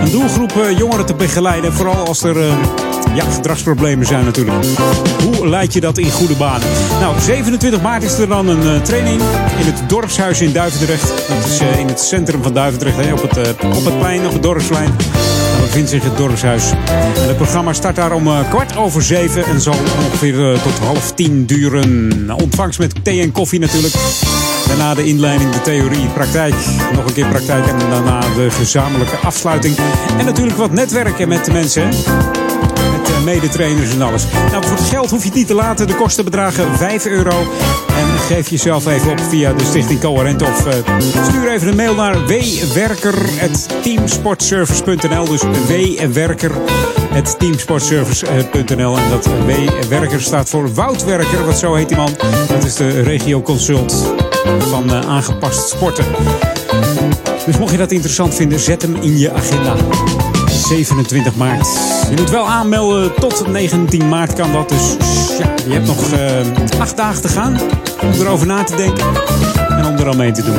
een doelgroep eh, jongeren te begeleiden. Vooral als er eh, ja, gedragsproblemen zijn natuurlijk. Hoe leid je dat in goede banen? Nou, 27 maart is er dan een eh, training in het dorpshuis in Duivendrecht. Dat is in het centrum van Duivendrecht, op, het, op het plein, op het. Daar bevindt zich het dorpshuis. Het programma start daar om kwart over zeven en zal ongeveer tot half tien duren. Ontvangst met thee en koffie natuurlijk. Daarna de inleiding, de theorie, praktijk. Nog een keer praktijk en daarna de gezamenlijke afsluiting. En natuurlijk wat netwerken met de mensen. Met eh, medetrainers en alles. Nou, voor het geld hoef je het niet te laten. De kosten bedragen 5 euro. En geef jezelf even op via de Stichting Coherent. Of eh, stuur even een mail naar wwerker.teamsportservice.nl. Dus wwerker.teamsportservice.nl. En dat W-werker staat voor Woutwerker. Wat zo heet die man. Dat is de regio consult van eh, aangepast sporten. Dus mocht je dat interessant vinden, zet hem in je agenda. 27 maart. Je moet wel aanmelden tot 19 maart kan dat. Dus ja, je hebt nog eh, acht dagen te gaan om erover na te denken en om er al mee te doen.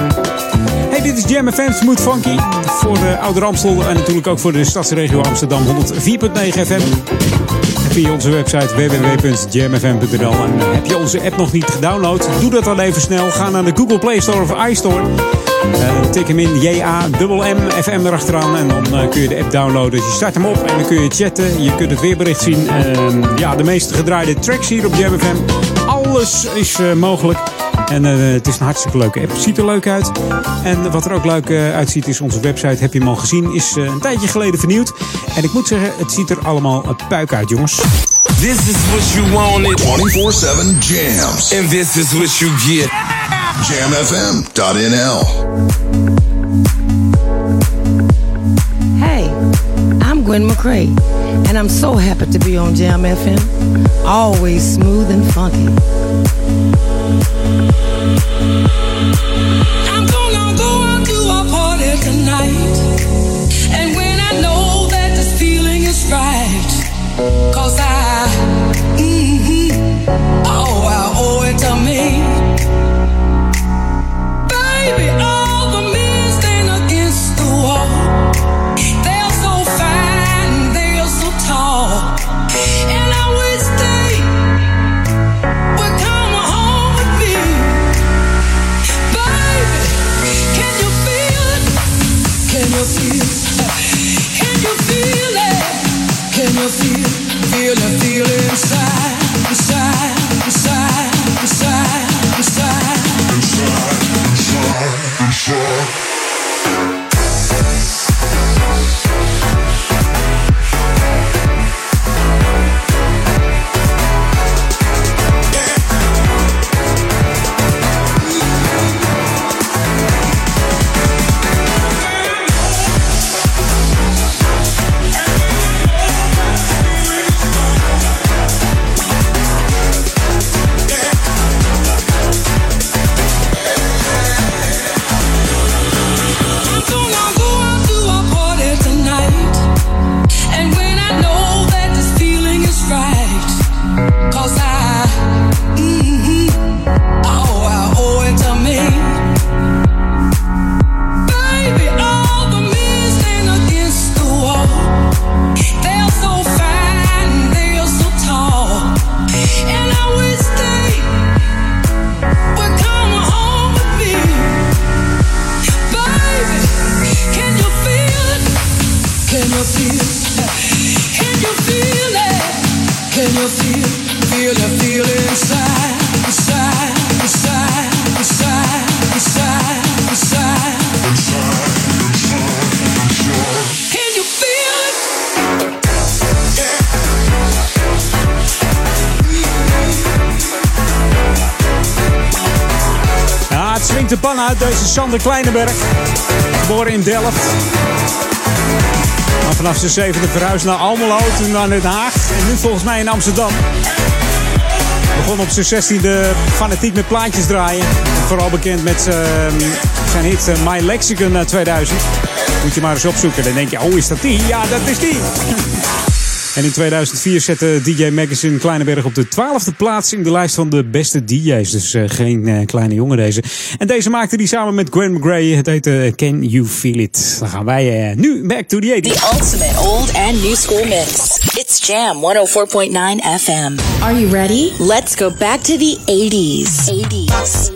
Hey, dit is Jam FM Funky voor de Oude Amstel en natuurlijk ook voor de stadsregio Amsterdam 104.9 FM. Via onze website www.jamfm.nl. En heb je onze app nog niet gedownload? Doe dat dan even snel. Ga naar de Google Play Store of iStore. Eh, tik hem in J-A-M-M-FM erachteraan. En dan eh, kun je de app downloaden. Dus je start hem op en dan kun je chatten. Je kunt het weerbericht zien. Eh, ja, de meeste gedraaide tracks hier op Jam FM. Alles is eh, mogelijk. En eh, het is een hartstikke leuke app. Ziet er leuk uit. En wat er ook leuk eh, uitziet is onze website. Heb je hem al gezien? Is eh, een tijdje geleden vernieuwd. En ik moet zeggen, het ziet er allemaal een puik uit, jongens. This is what you wanted. 24-7 jams. And this is what you get. Jamfm.nl. Hey, I'm Gwen McCrae, and I'm so happy to be on Jam FM. Always smooth and funky. I'm gonna go out to a party tonight. Sander Kleinenberg. Geboren in Delft. Maar vanaf zijn zevende verhuisd naar Almelo, toen naar Den Haag. En nu volgens mij in Amsterdam. Begon op zijn zestiende fanatiek met plaatjes draaien. Vooral bekend met zijn, zijn hit eh, My Lexicon uit 2000. Moet je maar eens opzoeken. Dan denk je, oh is dat die? Ja, dat is die. En in 2004 zette DJ Magazine Kleineberg op de twaalfde plaats in de lijst van de beste DJ's. Dus eh, geen eh, kleine jongen deze. En deze maakte die samen met Gwen McGray. Het heette eh, Can You Feel It. Dan gaan wij nu back to the 80s. The ultimate old and new school mix. It's Jam 104.9 FM. Are you ready? Let's go back to the 80s. 80s.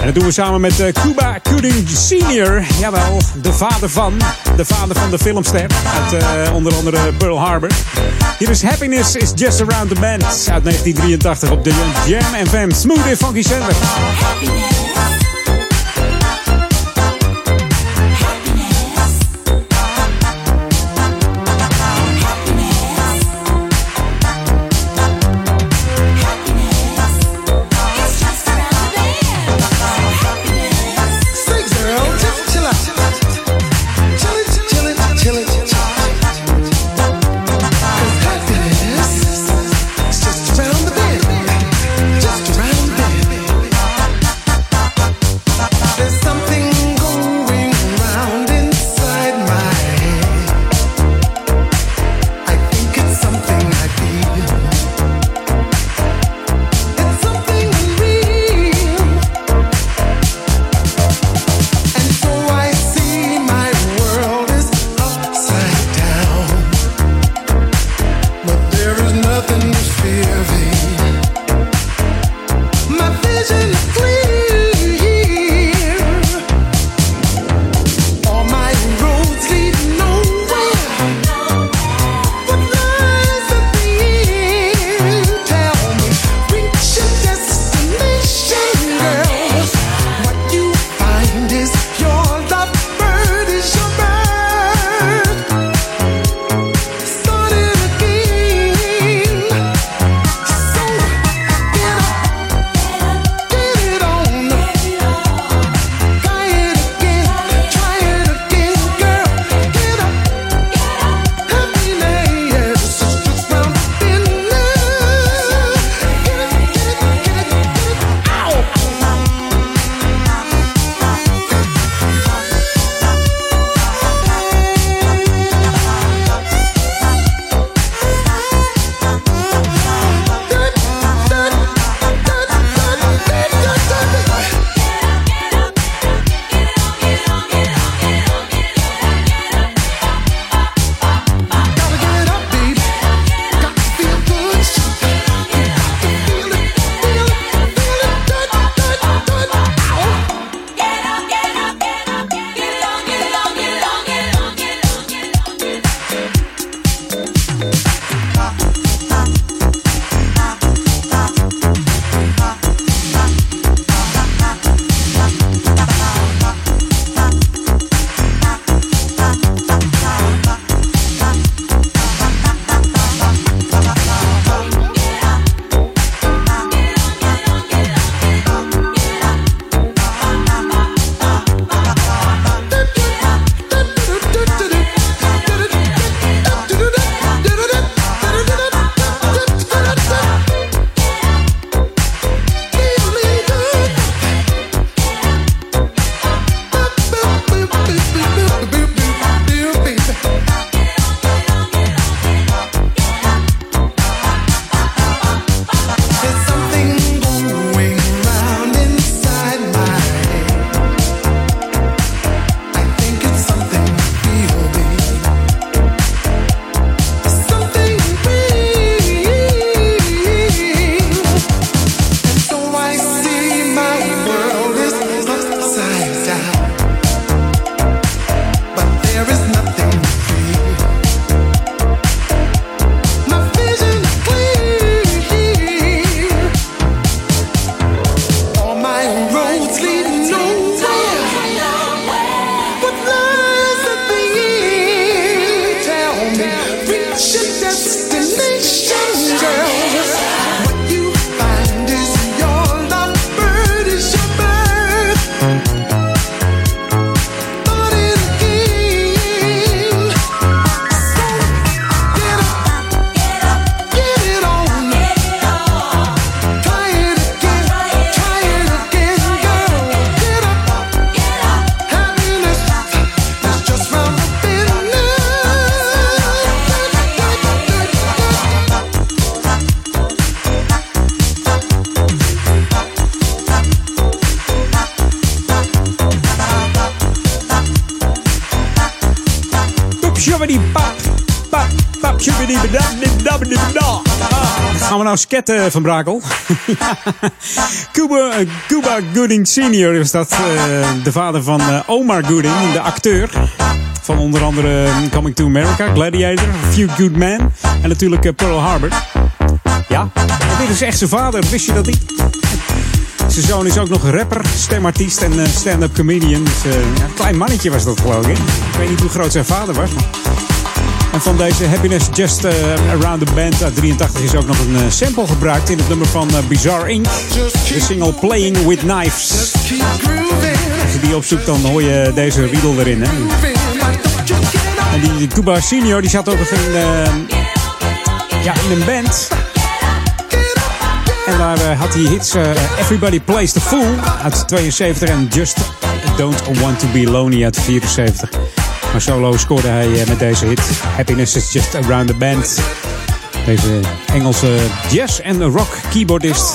En dat doen we samen met eh, Cuba Gooding Sr. Jawel, de vader van. De vader van de filmster. Uit eh, onder andere Pearl Harbor. Hier is Happiness is Just Around the Bend. Uit 1983 op de Jam FM. Smooth Funky Center. Sketten van Brakel? *laughs* Cuba, Cuba Gooding Senior is dat. eh, de vader van eh, Omar Gooding, de acteur. Van onder andere eh, Coming to America, Gladiator, A Few Good Men. En natuurlijk eh, Pearl Harbor. Ja, dit is echt zijn vader. Wist je dat niet? Zijn zoon is ook nog rapper, stemartiest en eh, stand-up comedian. Dus, eh, ja, een klein mannetje was dat geloof ik. Ik weet niet hoe groot zijn vader was. maar- En van deze Happiness Just eh, Around the Band uit 83 is ook nog een eh, sample gebruikt in het nummer van eh, Bizarre Inc. De single Playing With Knives. Als je die opzoekt dan hoor je deze riedel erin. Hè? En die Cuba Senior die zat ook nog in, ja, in een band. En daar had hij hits Everybody Plays the Fool uit 72 en Just Don't Want to Be Lonely uit 74. Maar solo scoorde hij eh, met deze hit Happiness is Just Around the Band. Deze Engelse jazz- en rock keyboardist.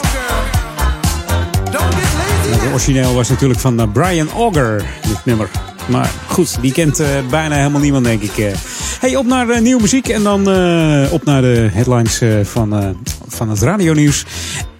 Het origineel was natuurlijk van eh, Brian Auger, dit nummer. Maar goed, die kent eh, bijna helemaal niemand, denk ik. Hey, op naar nieuwe muziek en dan op naar de headlines van, van het radionieuws.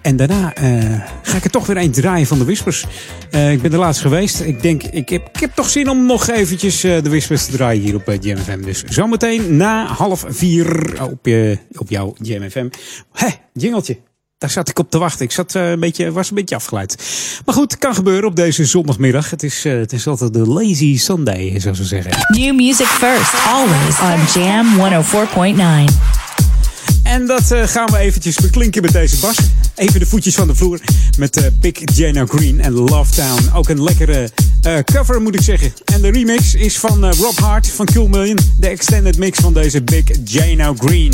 En daarna eh, ga ik er toch weer een draaien van de Whispers. Eh, ik ben er laatst geweest. Ik denk, ik heb, ik heb toch zin om nog eventjes eh, de Whispers te draaien hier op uh, JMFM. Dus zometeen na half vier op, je, op jouw JMFM. Hé, jingeltje. Daar zat ik op te wachten. Ik zat, een beetje, was een beetje afgeleid. Maar goed, kan gebeuren op deze zondagmiddag. Het is, het is altijd de lazy Sunday, zoals ze zeggen. New music first, always on Jam 104.9. En dat eh, gaan we eventjes beklinken met deze bas. Even de voetjes van de vloer met eh, Big Jana Green en Love Town. Ook een lekkere eh, cover moet ik zeggen. En de remix is van Rob Hart van Cool Million. De extended mix van deze Big Jana Green.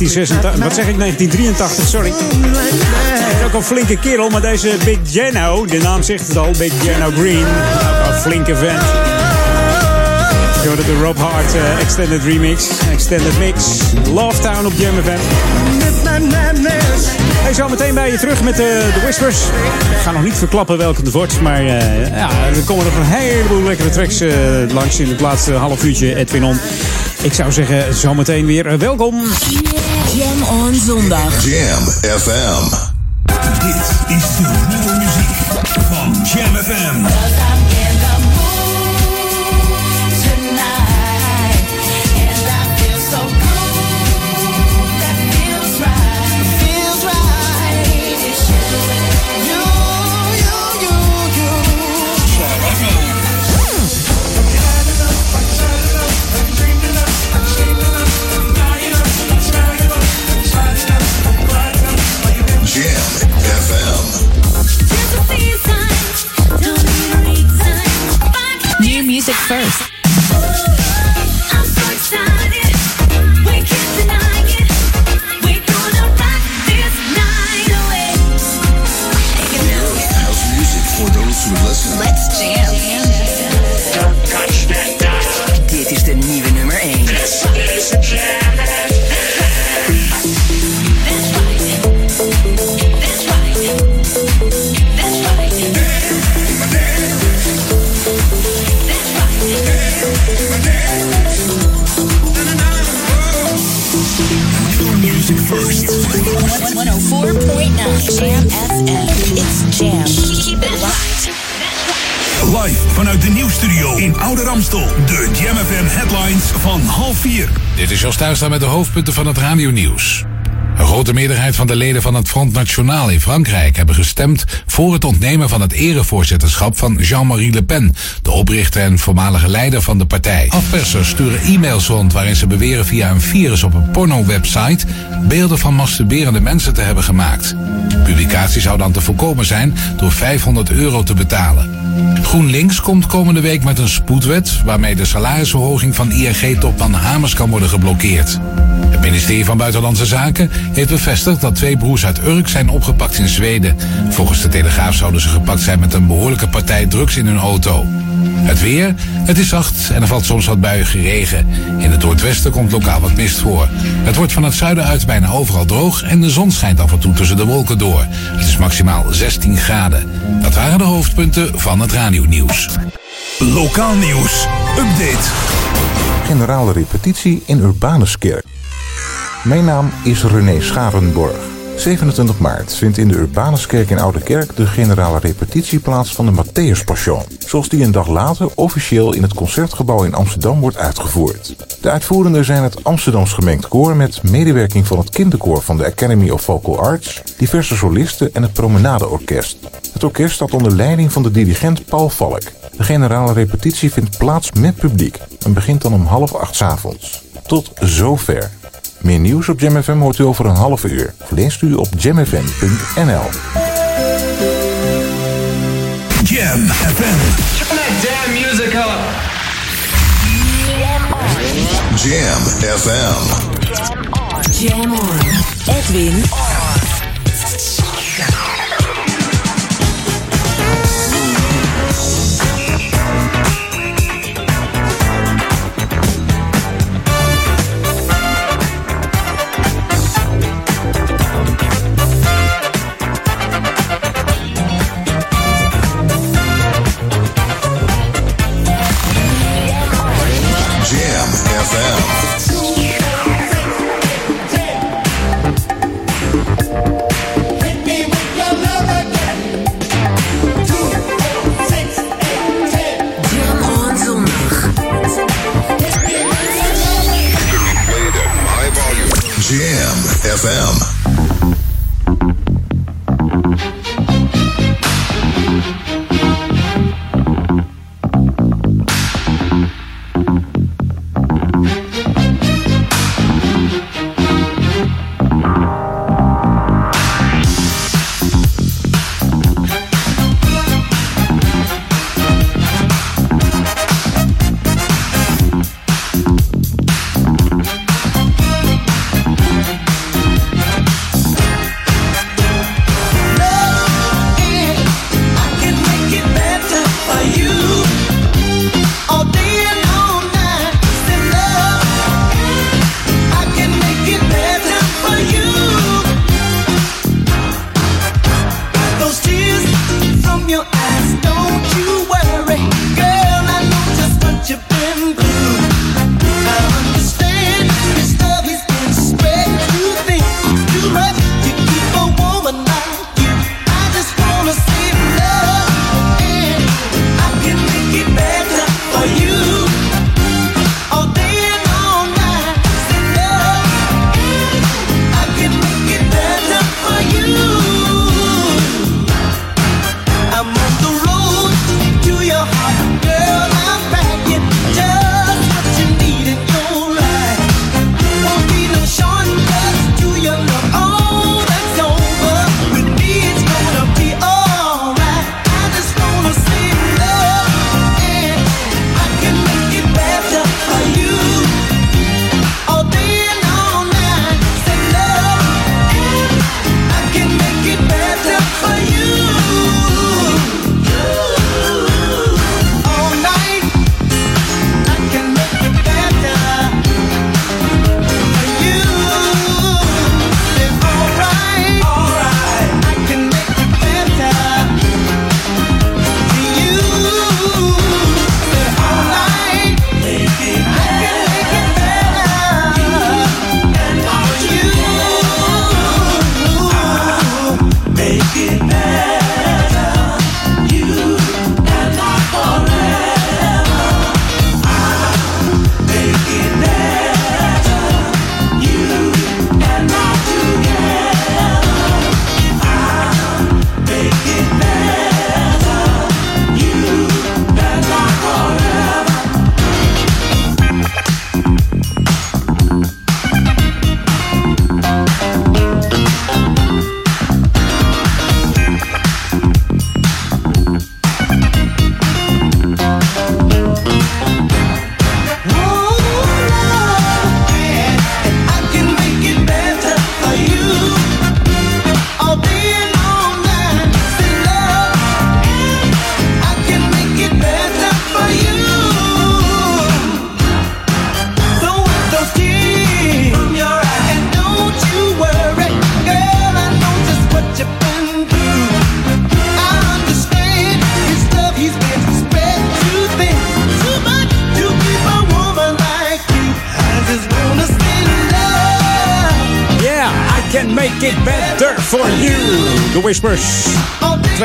1986, wat zeg ik, 1983, sorry. Is ook een flinke kerel, maar deze Big Jano, de naam zegt het al, Big Jano Green, ook een flinke vent. Je hoorde de Rob Hart eh, Extended Remix, Extended Mix, Love Town op Jam FM. Hey, zo meteen bij je terug met de, de Whispers. Ik ga nog niet verklappen welke het wordt, maar eh, ja, er komen nog een heleboel lekkere tracks eh, langs in het laatste half uurtje Edwin On. Ik zou zeggen, zometeen weer eh, welkom. On zondag. Jam FM. Met de hoofdpunten van het radionieuws. Een grote meerderheid van de leden van het Front National in Frankrijk hebben gestemd voor het ontnemen van het erevoorzitterschap van Jean-Marie Le Pen, de oprichter en voormalige leider van de partij. Afpersers sturen e-mails rond waarin ze beweren via een virus op een porno-website beelden van masturberende mensen te hebben gemaakt. Publicatie zou dan te voorkomen zijn door 500 euro te betalen. GroenLinks komt komende week met een spoedwet waarmee de salarisverhoging van ING-topman Hamers kan worden geblokkeerd. Het ministerie van Buitenlandse Zaken heeft bevestigd dat twee broers uit Urk zijn opgepakt in Zweden. Volgens de Telegraaf zouden ze gepakt zijn met een behoorlijke partij drugs in hun auto. Het weer, het is zacht en er valt soms wat buiige regen. In het noordwesten komt lokaal wat mist voor. Het wordt van het zuiden uit bijna overal droog en de zon schijnt af en toe tussen de wolken door. Het is maximaal 16 graden. Dat waren de hoofdpunten van het radionieuws. Lokaal nieuws. Update. Generale repetitie in Urbanuskerk. Mijn naam is René Scharenborg. 27 maart vindt in de Urbanuskerk in Oude Kerk de generale repetitie plaats van de Matthäus Passion. Zoals die een dag later officieel in het concertgebouw in Amsterdam wordt uitgevoerd. De uitvoerenden zijn het Amsterdams Gemengd Koor met medewerking van het kinderkoor van de Academy of Vocal Arts, diverse solisten en het Promenadeorkest. Het orkest staat onder leiding van de dirigent Paul Valk. De generale repetitie vindt plaats met publiek en begint dan om half acht avonds. Tot zover. Meer nieuws op JamFM hoort u over een half uur. Of leest u op jamfm.nl. Jam FM. Turn that damn. Jam FM. Jam on. Edwin. FM.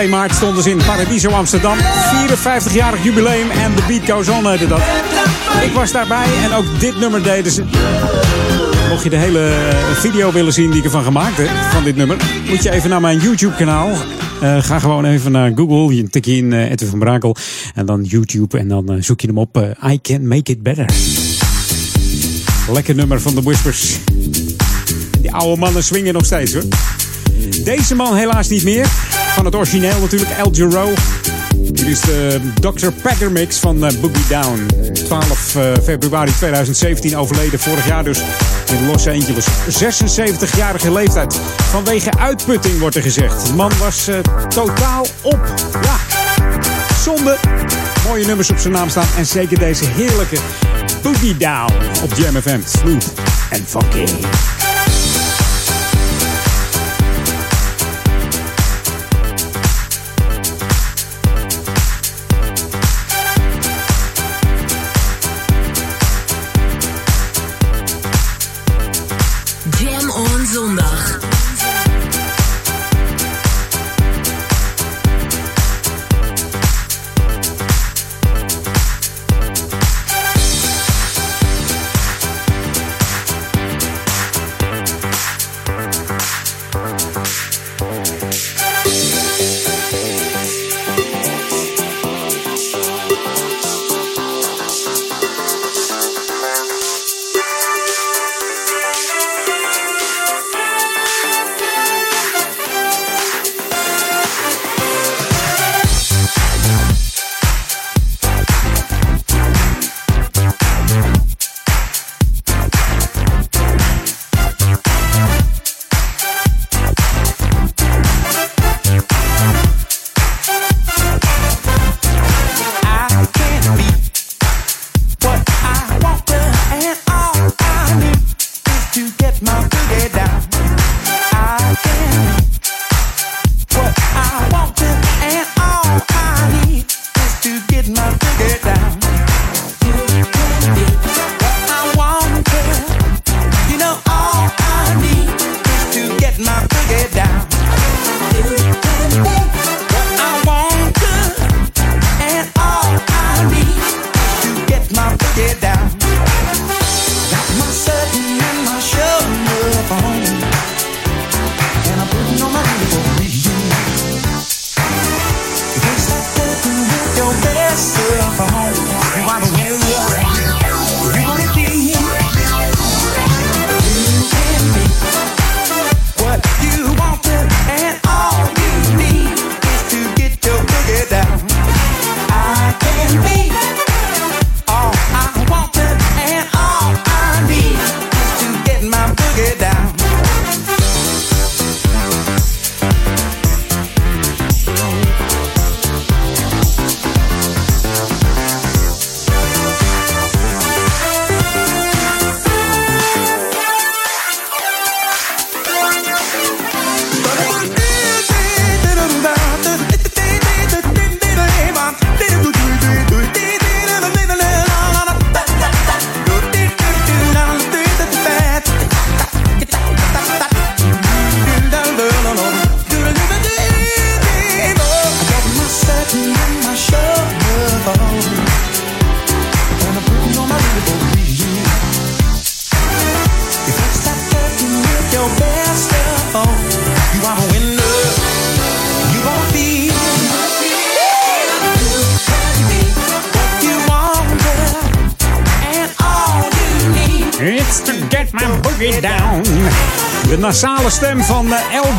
2 maart stonden ze in Paradiso Amsterdam. 54-jarig jubileum en The Beat Goes On dat. Ik was daarbij en ook dit nummer deden ze. Mocht je de hele video willen zien die ik ervan gemaakt heb, van dit nummer, moet je even naar mijn YouTube kanaal. Eh, ga gewoon even naar Google, je tik in uh, Edwin van Brakel en dan YouTube en dan uh, zoek je hem op. I Can Make It Better. Lekker nummer van The Whispers. Die oude mannen swingen nog steeds hoor. Deze man helaas niet meer. Van het origineel natuurlijk, El Giro. Hier is de Dr. Packer mix van eh, Boogie Down. 12 eh, februari 2017 overleden, vorig jaar dus in Los Angeles. 76-jarige leeftijd. Vanwege uitputting wordt er gezegd. De man was eh, totaal op. Ja, zonde. Mooie nummers op zijn naam staan. En zeker deze heerlijke Boogie Down op Jam FM. Smooth en funky.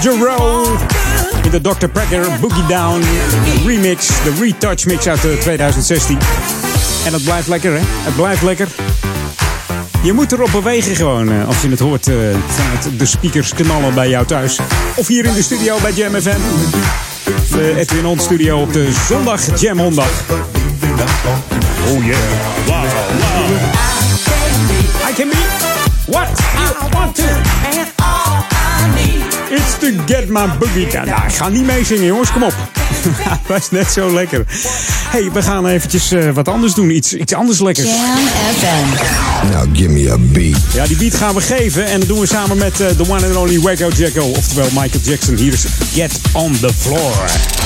Eh, El Giro. In de Dr. Packer Boogie Down remix. De retouch mix uit eh, 2016. En het blijft lekker, hè? Het blijft lekker. Je moet erop bewegen gewoon. eh, Als je het hoort eh, vanuit de speakers knallen bij jou thuis. Of hier in de studio bij Jam FM. De Edwin On studio op de zondag Jam Hondag. Oh yeah. Wow, wow. I can be what I want to. To get my boogie down. Nou, ik ga niet meezingen, jongens. Kom op. *laughs* Dat is net zo lekker. hey, we gaan eventjes eh, wat anders doen. Iets, iets anders lekkers. Now give me a beat. Ja, die beat gaan we geven. En dat doen we samen met eh, the one and only Wacko Jacko. Oftewel Michael Jackson. Hier is Get on the Floor.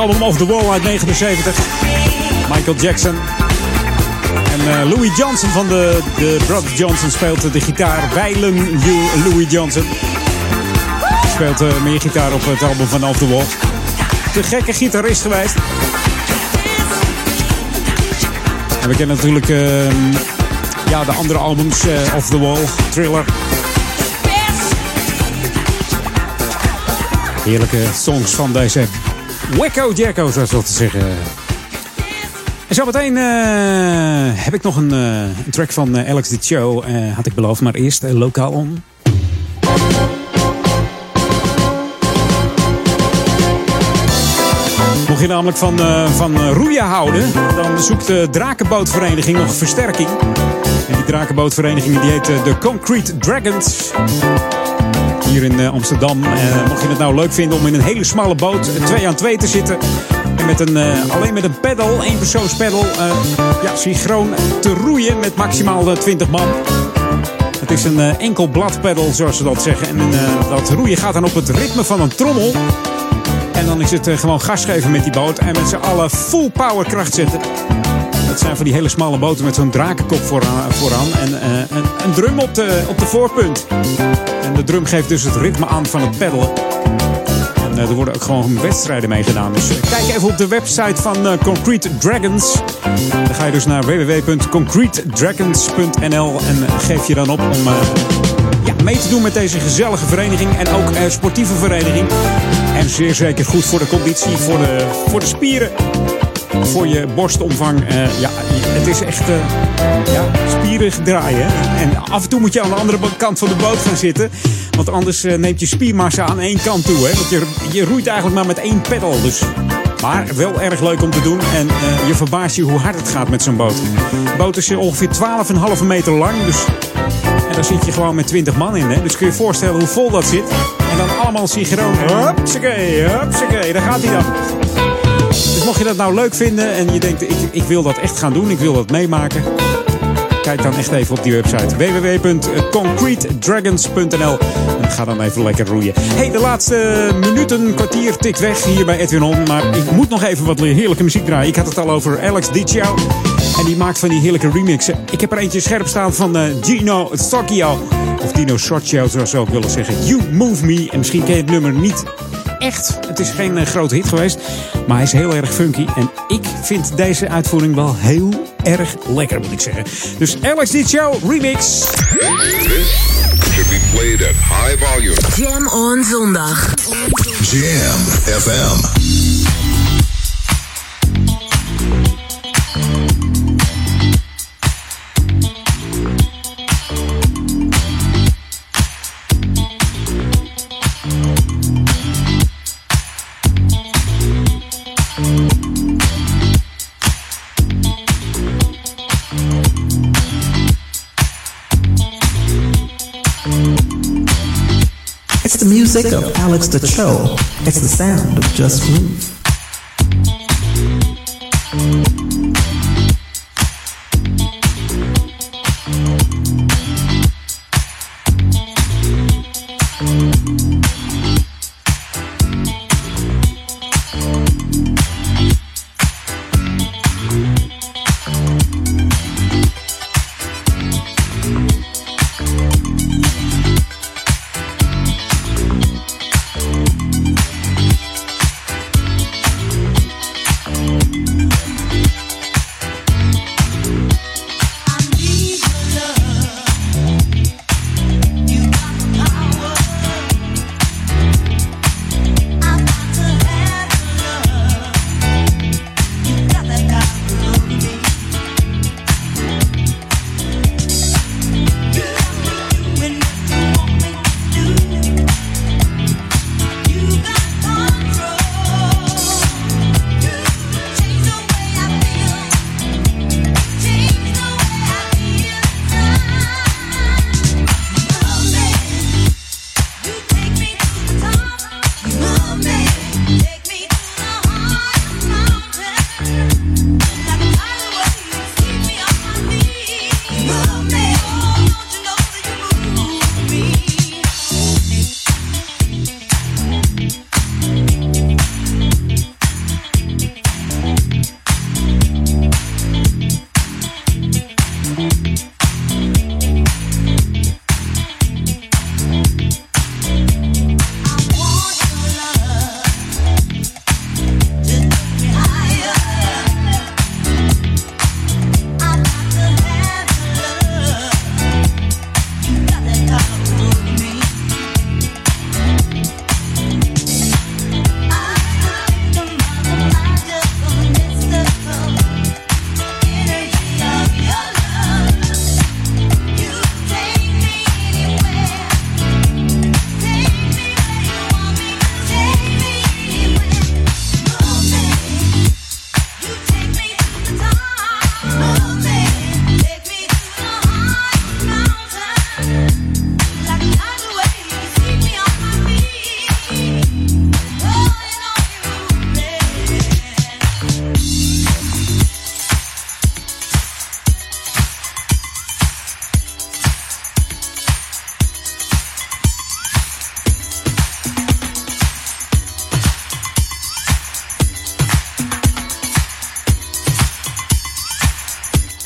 Album Off the Wall uit 79. Michael Jackson. En eh, Louis Johnson van de, de Brothers Johnson speelt de gitaar. Weilen Louis Johnson. Speelt eh, meer gitaar op het album van Off the Wall. De gekke gitarist geweest. We kennen natuurlijk eh, ja, de andere albums. eh, Off the Wall, Thriller. Heerlijke songs van deze Wacko Jacko, zoals dat te zeggen. En zometeen eh heb ik nog een, eh, een track van eh, Alex Dit Show, had ik beloofd. Maar eerst lokaal om. Mocht je namelijk van, van roeien houden, dan zoekt de Drakenbootvereniging nog versterking. En die Drakenbootvereniging die heet de Concrete Dragons. Hier in eh, Amsterdam. Eh, mocht je het nou leuk vinden om in een hele smalle boot twee aan twee te zitten. En met een, eh, alleen met een pedal, één persoons pedal, eh, ja, synchroon te roeien met maximaal eh, 20 man. Het is een eh, enkel bladpedal, zoals ze dat zeggen. En dat roeien gaat dan op het ritme van een trommel. En dan is het gewoon gas geven met die boot. En met z'n allen full power kracht zetten. Dat zijn van die hele smalle boten met zo'n drakenkop vooraan. en een, een drum op de, op de voorpunt. De drum geeft dus het ritme aan van het peddelen. En eh, er worden ook gewoon wedstrijden mee gedaan. Dus eh, kijk even op de website van eh, Concrete Dragons. Dan ga je dus naar www.concretedragons.nl en geef je dan op om ja, mee te doen met deze gezellige vereniging. En ook sportieve vereniging. En zeer zeker goed voor de conditie, voor de, voor de spieren. Voor je borstomvang. Ja, het is echt eh, ja, draaien. En af en toe moet je aan de andere kant van de boot gaan zitten. Want anders eh, neemt je spiermassa aan één kant toe. Hè? Want je, je roeit eigenlijk maar met één pedal. Dus. Maar wel erg leuk om te doen. En eh, je verbaast je hoe hard het gaat met zo'n boot. De boot is eh, ongeveer 12,5 meter lang. Dus en daar zit je gewoon met 20 man in. Hè? Dus kun je je voorstellen hoe vol dat zit. En dan allemaal synchroon. Hupsakee, hupsakee. Daar gaat hij dan. Dus mocht je dat nou leuk vinden en je denkt, ik, ik wil dat echt gaan doen, ik wil dat meemaken. Kijk dan echt even op die website www.concretedragons.nl en ga dan even lekker roeien. Hey, de laatste minuten, kwartier tikt weg hier bij Edwin On. Maar ik moet nog even wat heerlijke muziek draaien. Ik had het al over Alex Dicio. En die maakt van die heerlijke remixen. Ik heb er eentje scherp staan van eh, Gino Stocchio. Of Dino Sorcio, zoals ze ook willen zeggen. You Move Me. En misschien ken je het nummer niet echt. Het is geen eh, grote hit geweest. Maar hij is heel erg funky. En ik vind deze uitvoering wel heel erg lekker, moet ik zeggen. Dus Alex D. Show Remix. This should be played at high volume. Jam on zondag. Jam FM. The of Alex the Cho. It's the sound of Just Groove.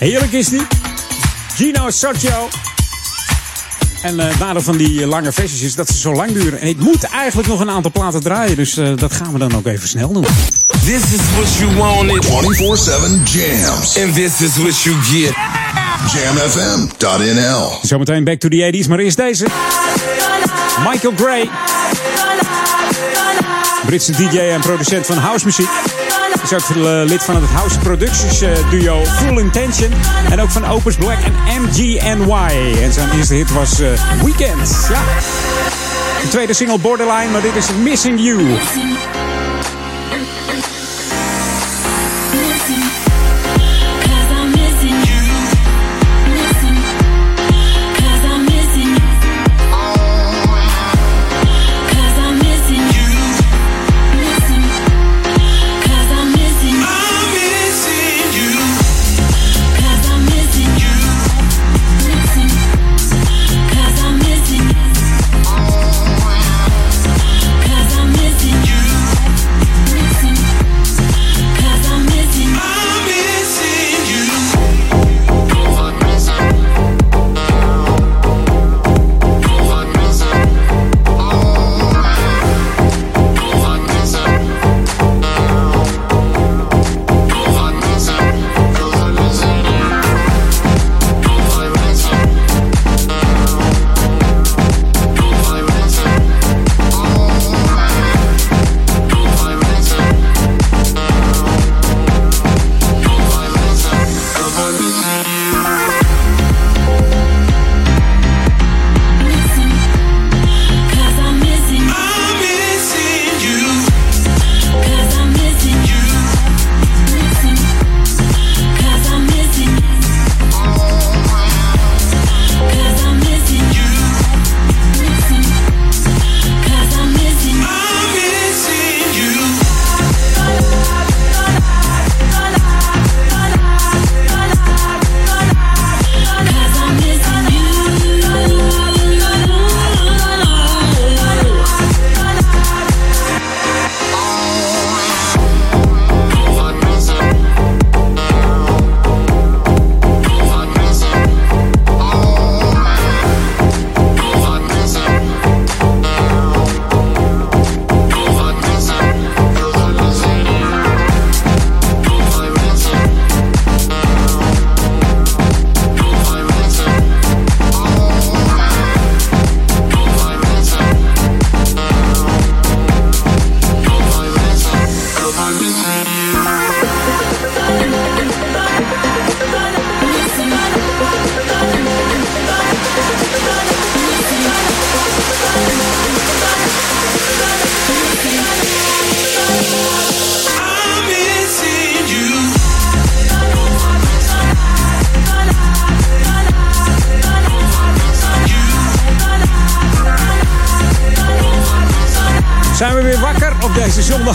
Heerlijk is die. Gino Sergio. En eh, het nadeel van die eh, lange versies is dat ze zo lang duren. En ik moet eigenlijk nog een aantal platen draaien. Dus eh, dat gaan we dan ook even snel doen. This is what you wanted. 24-7 jams. And this is what you get. Jamfm.nl Zometeen back to the 80s, maar eerst deze. Michael Gray. Britse DJ en producent van house muziek. Is ook eh, lid van het House Productions eh, duo Full Intention. En ook van Opus Black en MGNY. En zijn eerste hit was eh, Weekend. Ja. De tweede single Borderline, maar dit is Missing You.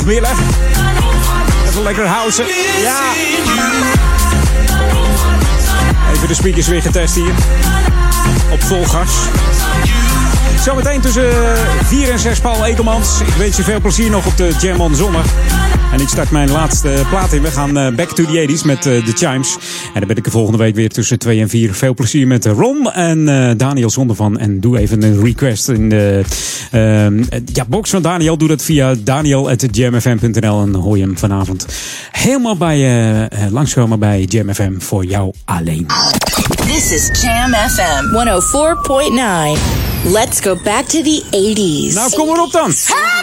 Zondagmiddag? Even lekker houden. Ja. Even de speakers weer getest hier. Op vol gas. Zometeen tussen 4 en 6 Paul Ekelmans. Ik wens je veel plezier nog op de Jam on. En ik start mijn laatste plaat in. We gaan eh, back to the 80s met eh, The Chimes. En dan ben ik er volgende week weer tussen 2 en 4. Veel plezier met eh, Ron en eh, Daniel Zondervan. En doe even een request in de ja, box van Daniel. Doe dat via daniel.jamfm.nl en hoor je hem vanavond helemaal bij je langskomen bij Jam FM voor jou alleen. This is Jam FM 104.9. Let's go back to the 80s. Nou, kom maar op dan. Just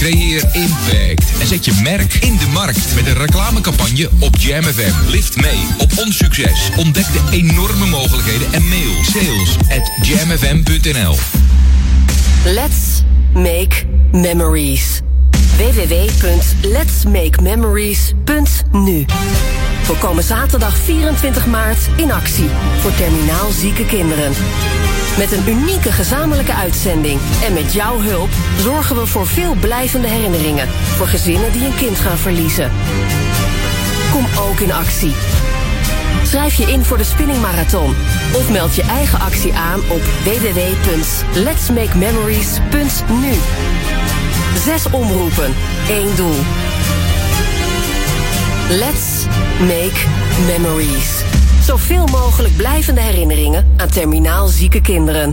Creëer impact en zet je merk in de markt met een reclamecampagne op Jam FM. Lift mee op ons succes. Ontdek de enorme mogelijkheden en mail sales at jamfm.nl. Let's make memories. www.letsmakememories.nu We komen zaterdag 24 maart in actie voor terminaal zieke kinderen. Met een unieke gezamenlijke uitzending en met jouw hulp zorgen we voor veel blijvende herinneringen voor gezinnen die een kind gaan verliezen. Kom ook in actie. Schrijf je in voor de spinningmarathon of meld je eigen actie aan op www.letsmakememories.nu. Zes omroepen, één doel. Let's make memories. Zoveel mogelijk blijvende herinneringen aan terminaal zieke kinderen.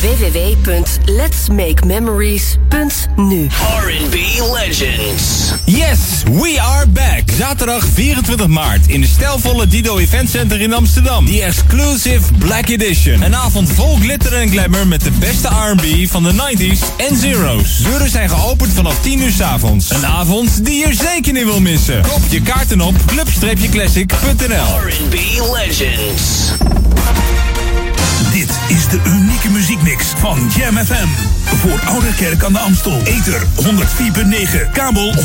www.letsmakememories.nu R&B Legends. Yes, we are back. Zaterdag 24 maart in de stijlvolle Dido Event Center in Amsterdam. The Exclusive Black Edition. Een avond vol glitter en glamour met de beste R&B van de 90s en zeros. Deuren zijn geopend vanaf 10 uur 's avonds. Een avond die je zeker niet wil missen. Koop je kaarten op club-classic.nl R&B Legends. Dit is de unieke muziekmix van Jam FM. Voor Ouderkerk aan de Amstel. Ether 104.9, kabel 103.3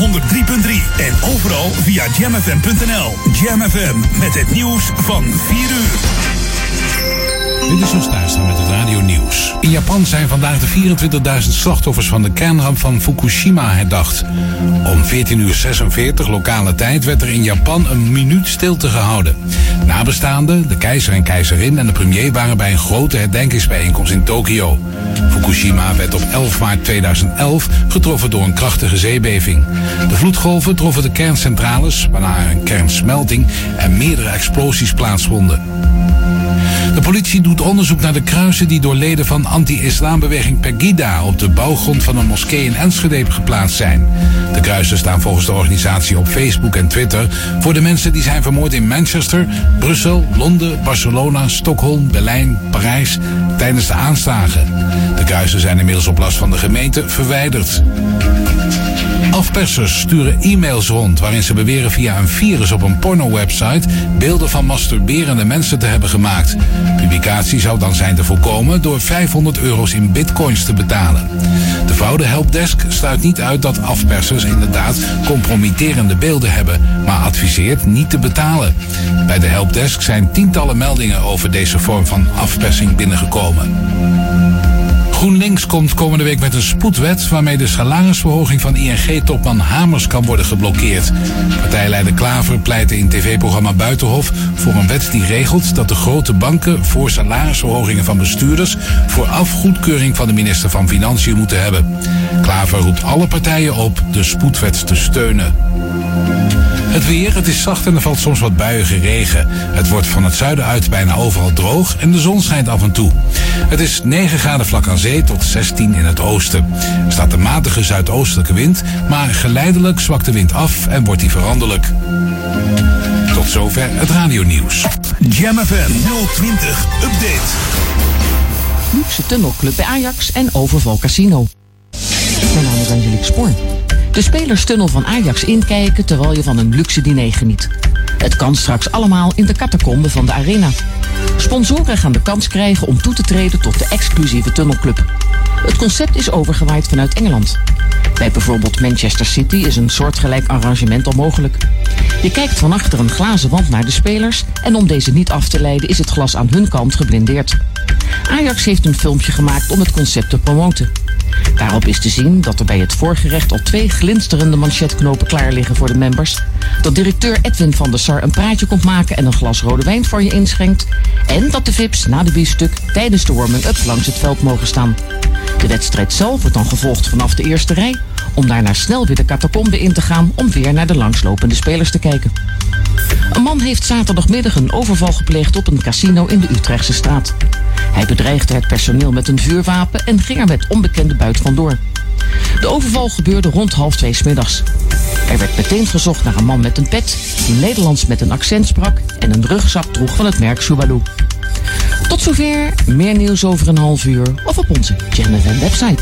en overal via jamfm.nl. Jam FM met het nieuws van 4 uur. Dit is ons thuisstaan met het radio nieuws. In Japan zijn vandaag de 24.000 slachtoffers van de kernramp van Fukushima herdacht. Om 14.46 uur lokale tijd werd er in Japan een minuut stilte gehouden. Nabestaanden, de keizer en keizerin en de premier waren bij een grote herdenkingsbijeenkomst in Tokio. Fukushima werd op 11 maart 2011 getroffen door een krachtige zeebeving. De vloedgolven troffen de kerncentrales, waarna een kernsmelting en meerdere explosies plaatsvonden. De politie doet onderzoek naar de kruisen die door leden van anti-islambeweging Pegida op de bouwgrond van een moskee in Enschede geplaatst zijn. De kruisen staan volgens de organisatie op Facebook en Twitter voor de mensen die zijn vermoord in Manchester, Brussel, Londen, Barcelona, Stockholm, Berlijn, Parijs tijdens de aanslagen. De kruisen zijn inmiddels op last van de gemeente verwijderd. Afpersers sturen e-mails rond waarin ze beweren via een virus op een porno-website beelden van masturberende mensen te hebben gemaakt. Publicatie zou dan zijn te voorkomen door 500 euro's in bitcoins te betalen. De fraude helpdesk sluit niet uit dat afpersers inderdaad compromitterende beelden hebben, maar adviseert niet te betalen. Bij de helpdesk zijn tientallen meldingen over deze vorm van afpersing binnengekomen. GroenLinks komt komende week met een spoedwet waarmee de salarisverhoging van ING-topman Hamers kan worden geblokkeerd. Partijleider Klaver pleitte in tv-programma Buitenhof voor een wet die regelt dat de grote banken voor salarisverhogingen van bestuurders vooraf goedkeuring van de minister van Financiën moeten hebben. Klaver roept alle partijen op de spoedwet te steunen. Het weer, het is zacht en er valt soms wat buiige regen. Het wordt van het zuiden uit bijna overal droog en de zon schijnt af en toe. Het is 9 graden vlak aan zee tot 16 in het oosten. Er staat een matige zuidoostelijke wind, maar geleidelijk zwakt de wind af en wordt die veranderlijk. Tot zover het radionieuws. Jam FM 020 Update. Luxe tunnelclub bij Ajax en overval casino. Mijn naam is Angelique Spoor. De spelerstunnel van Ajax inkijken terwijl je van een luxe diner geniet. Het kan straks allemaal in de catacombe van de arena. Sponsoren gaan de kans krijgen om toe te treden tot de exclusieve tunnelclub. Het concept is overgewaaid vanuit Engeland. Bij bijvoorbeeld Manchester City is een soortgelijk arrangement al mogelijk. Je kijkt van achter een glazen wand naar de spelers en om deze niet af te leiden is het glas aan hun kant geblindeerd. Ajax heeft een filmpje gemaakt om het concept te promoten. Daarop is te zien dat er bij het voorgerecht al twee glinsterende manchetknopen klaar liggen voor de members. Dat directeur Edwin van der Sar een praatje komt maken en een glas rode wijn voor je inschenkt. En dat de VIP's na de biefstuk tijdens de warming-up langs het veld mogen staan. De wedstrijd zelf wordt dan gevolgd vanaf de eerste rij. Om daarna snel weer de catacombe in te gaan om weer naar de langslopende spelers te kijken. Een man heeft zaterdagmiddag een overval gepleegd op een casino in de Utrechtse straat. Hij bedreigde het personeel met een vuurwapen en ging er met onbekende buit vandoor. De overval gebeurde rond half twee middags. Er werd meteen gezocht naar een man met een pet, die Nederlands met een accent sprak en een rugzak droeg van het merk Subaru. Tot zover, meer nieuws over een half uur of op onze FM website.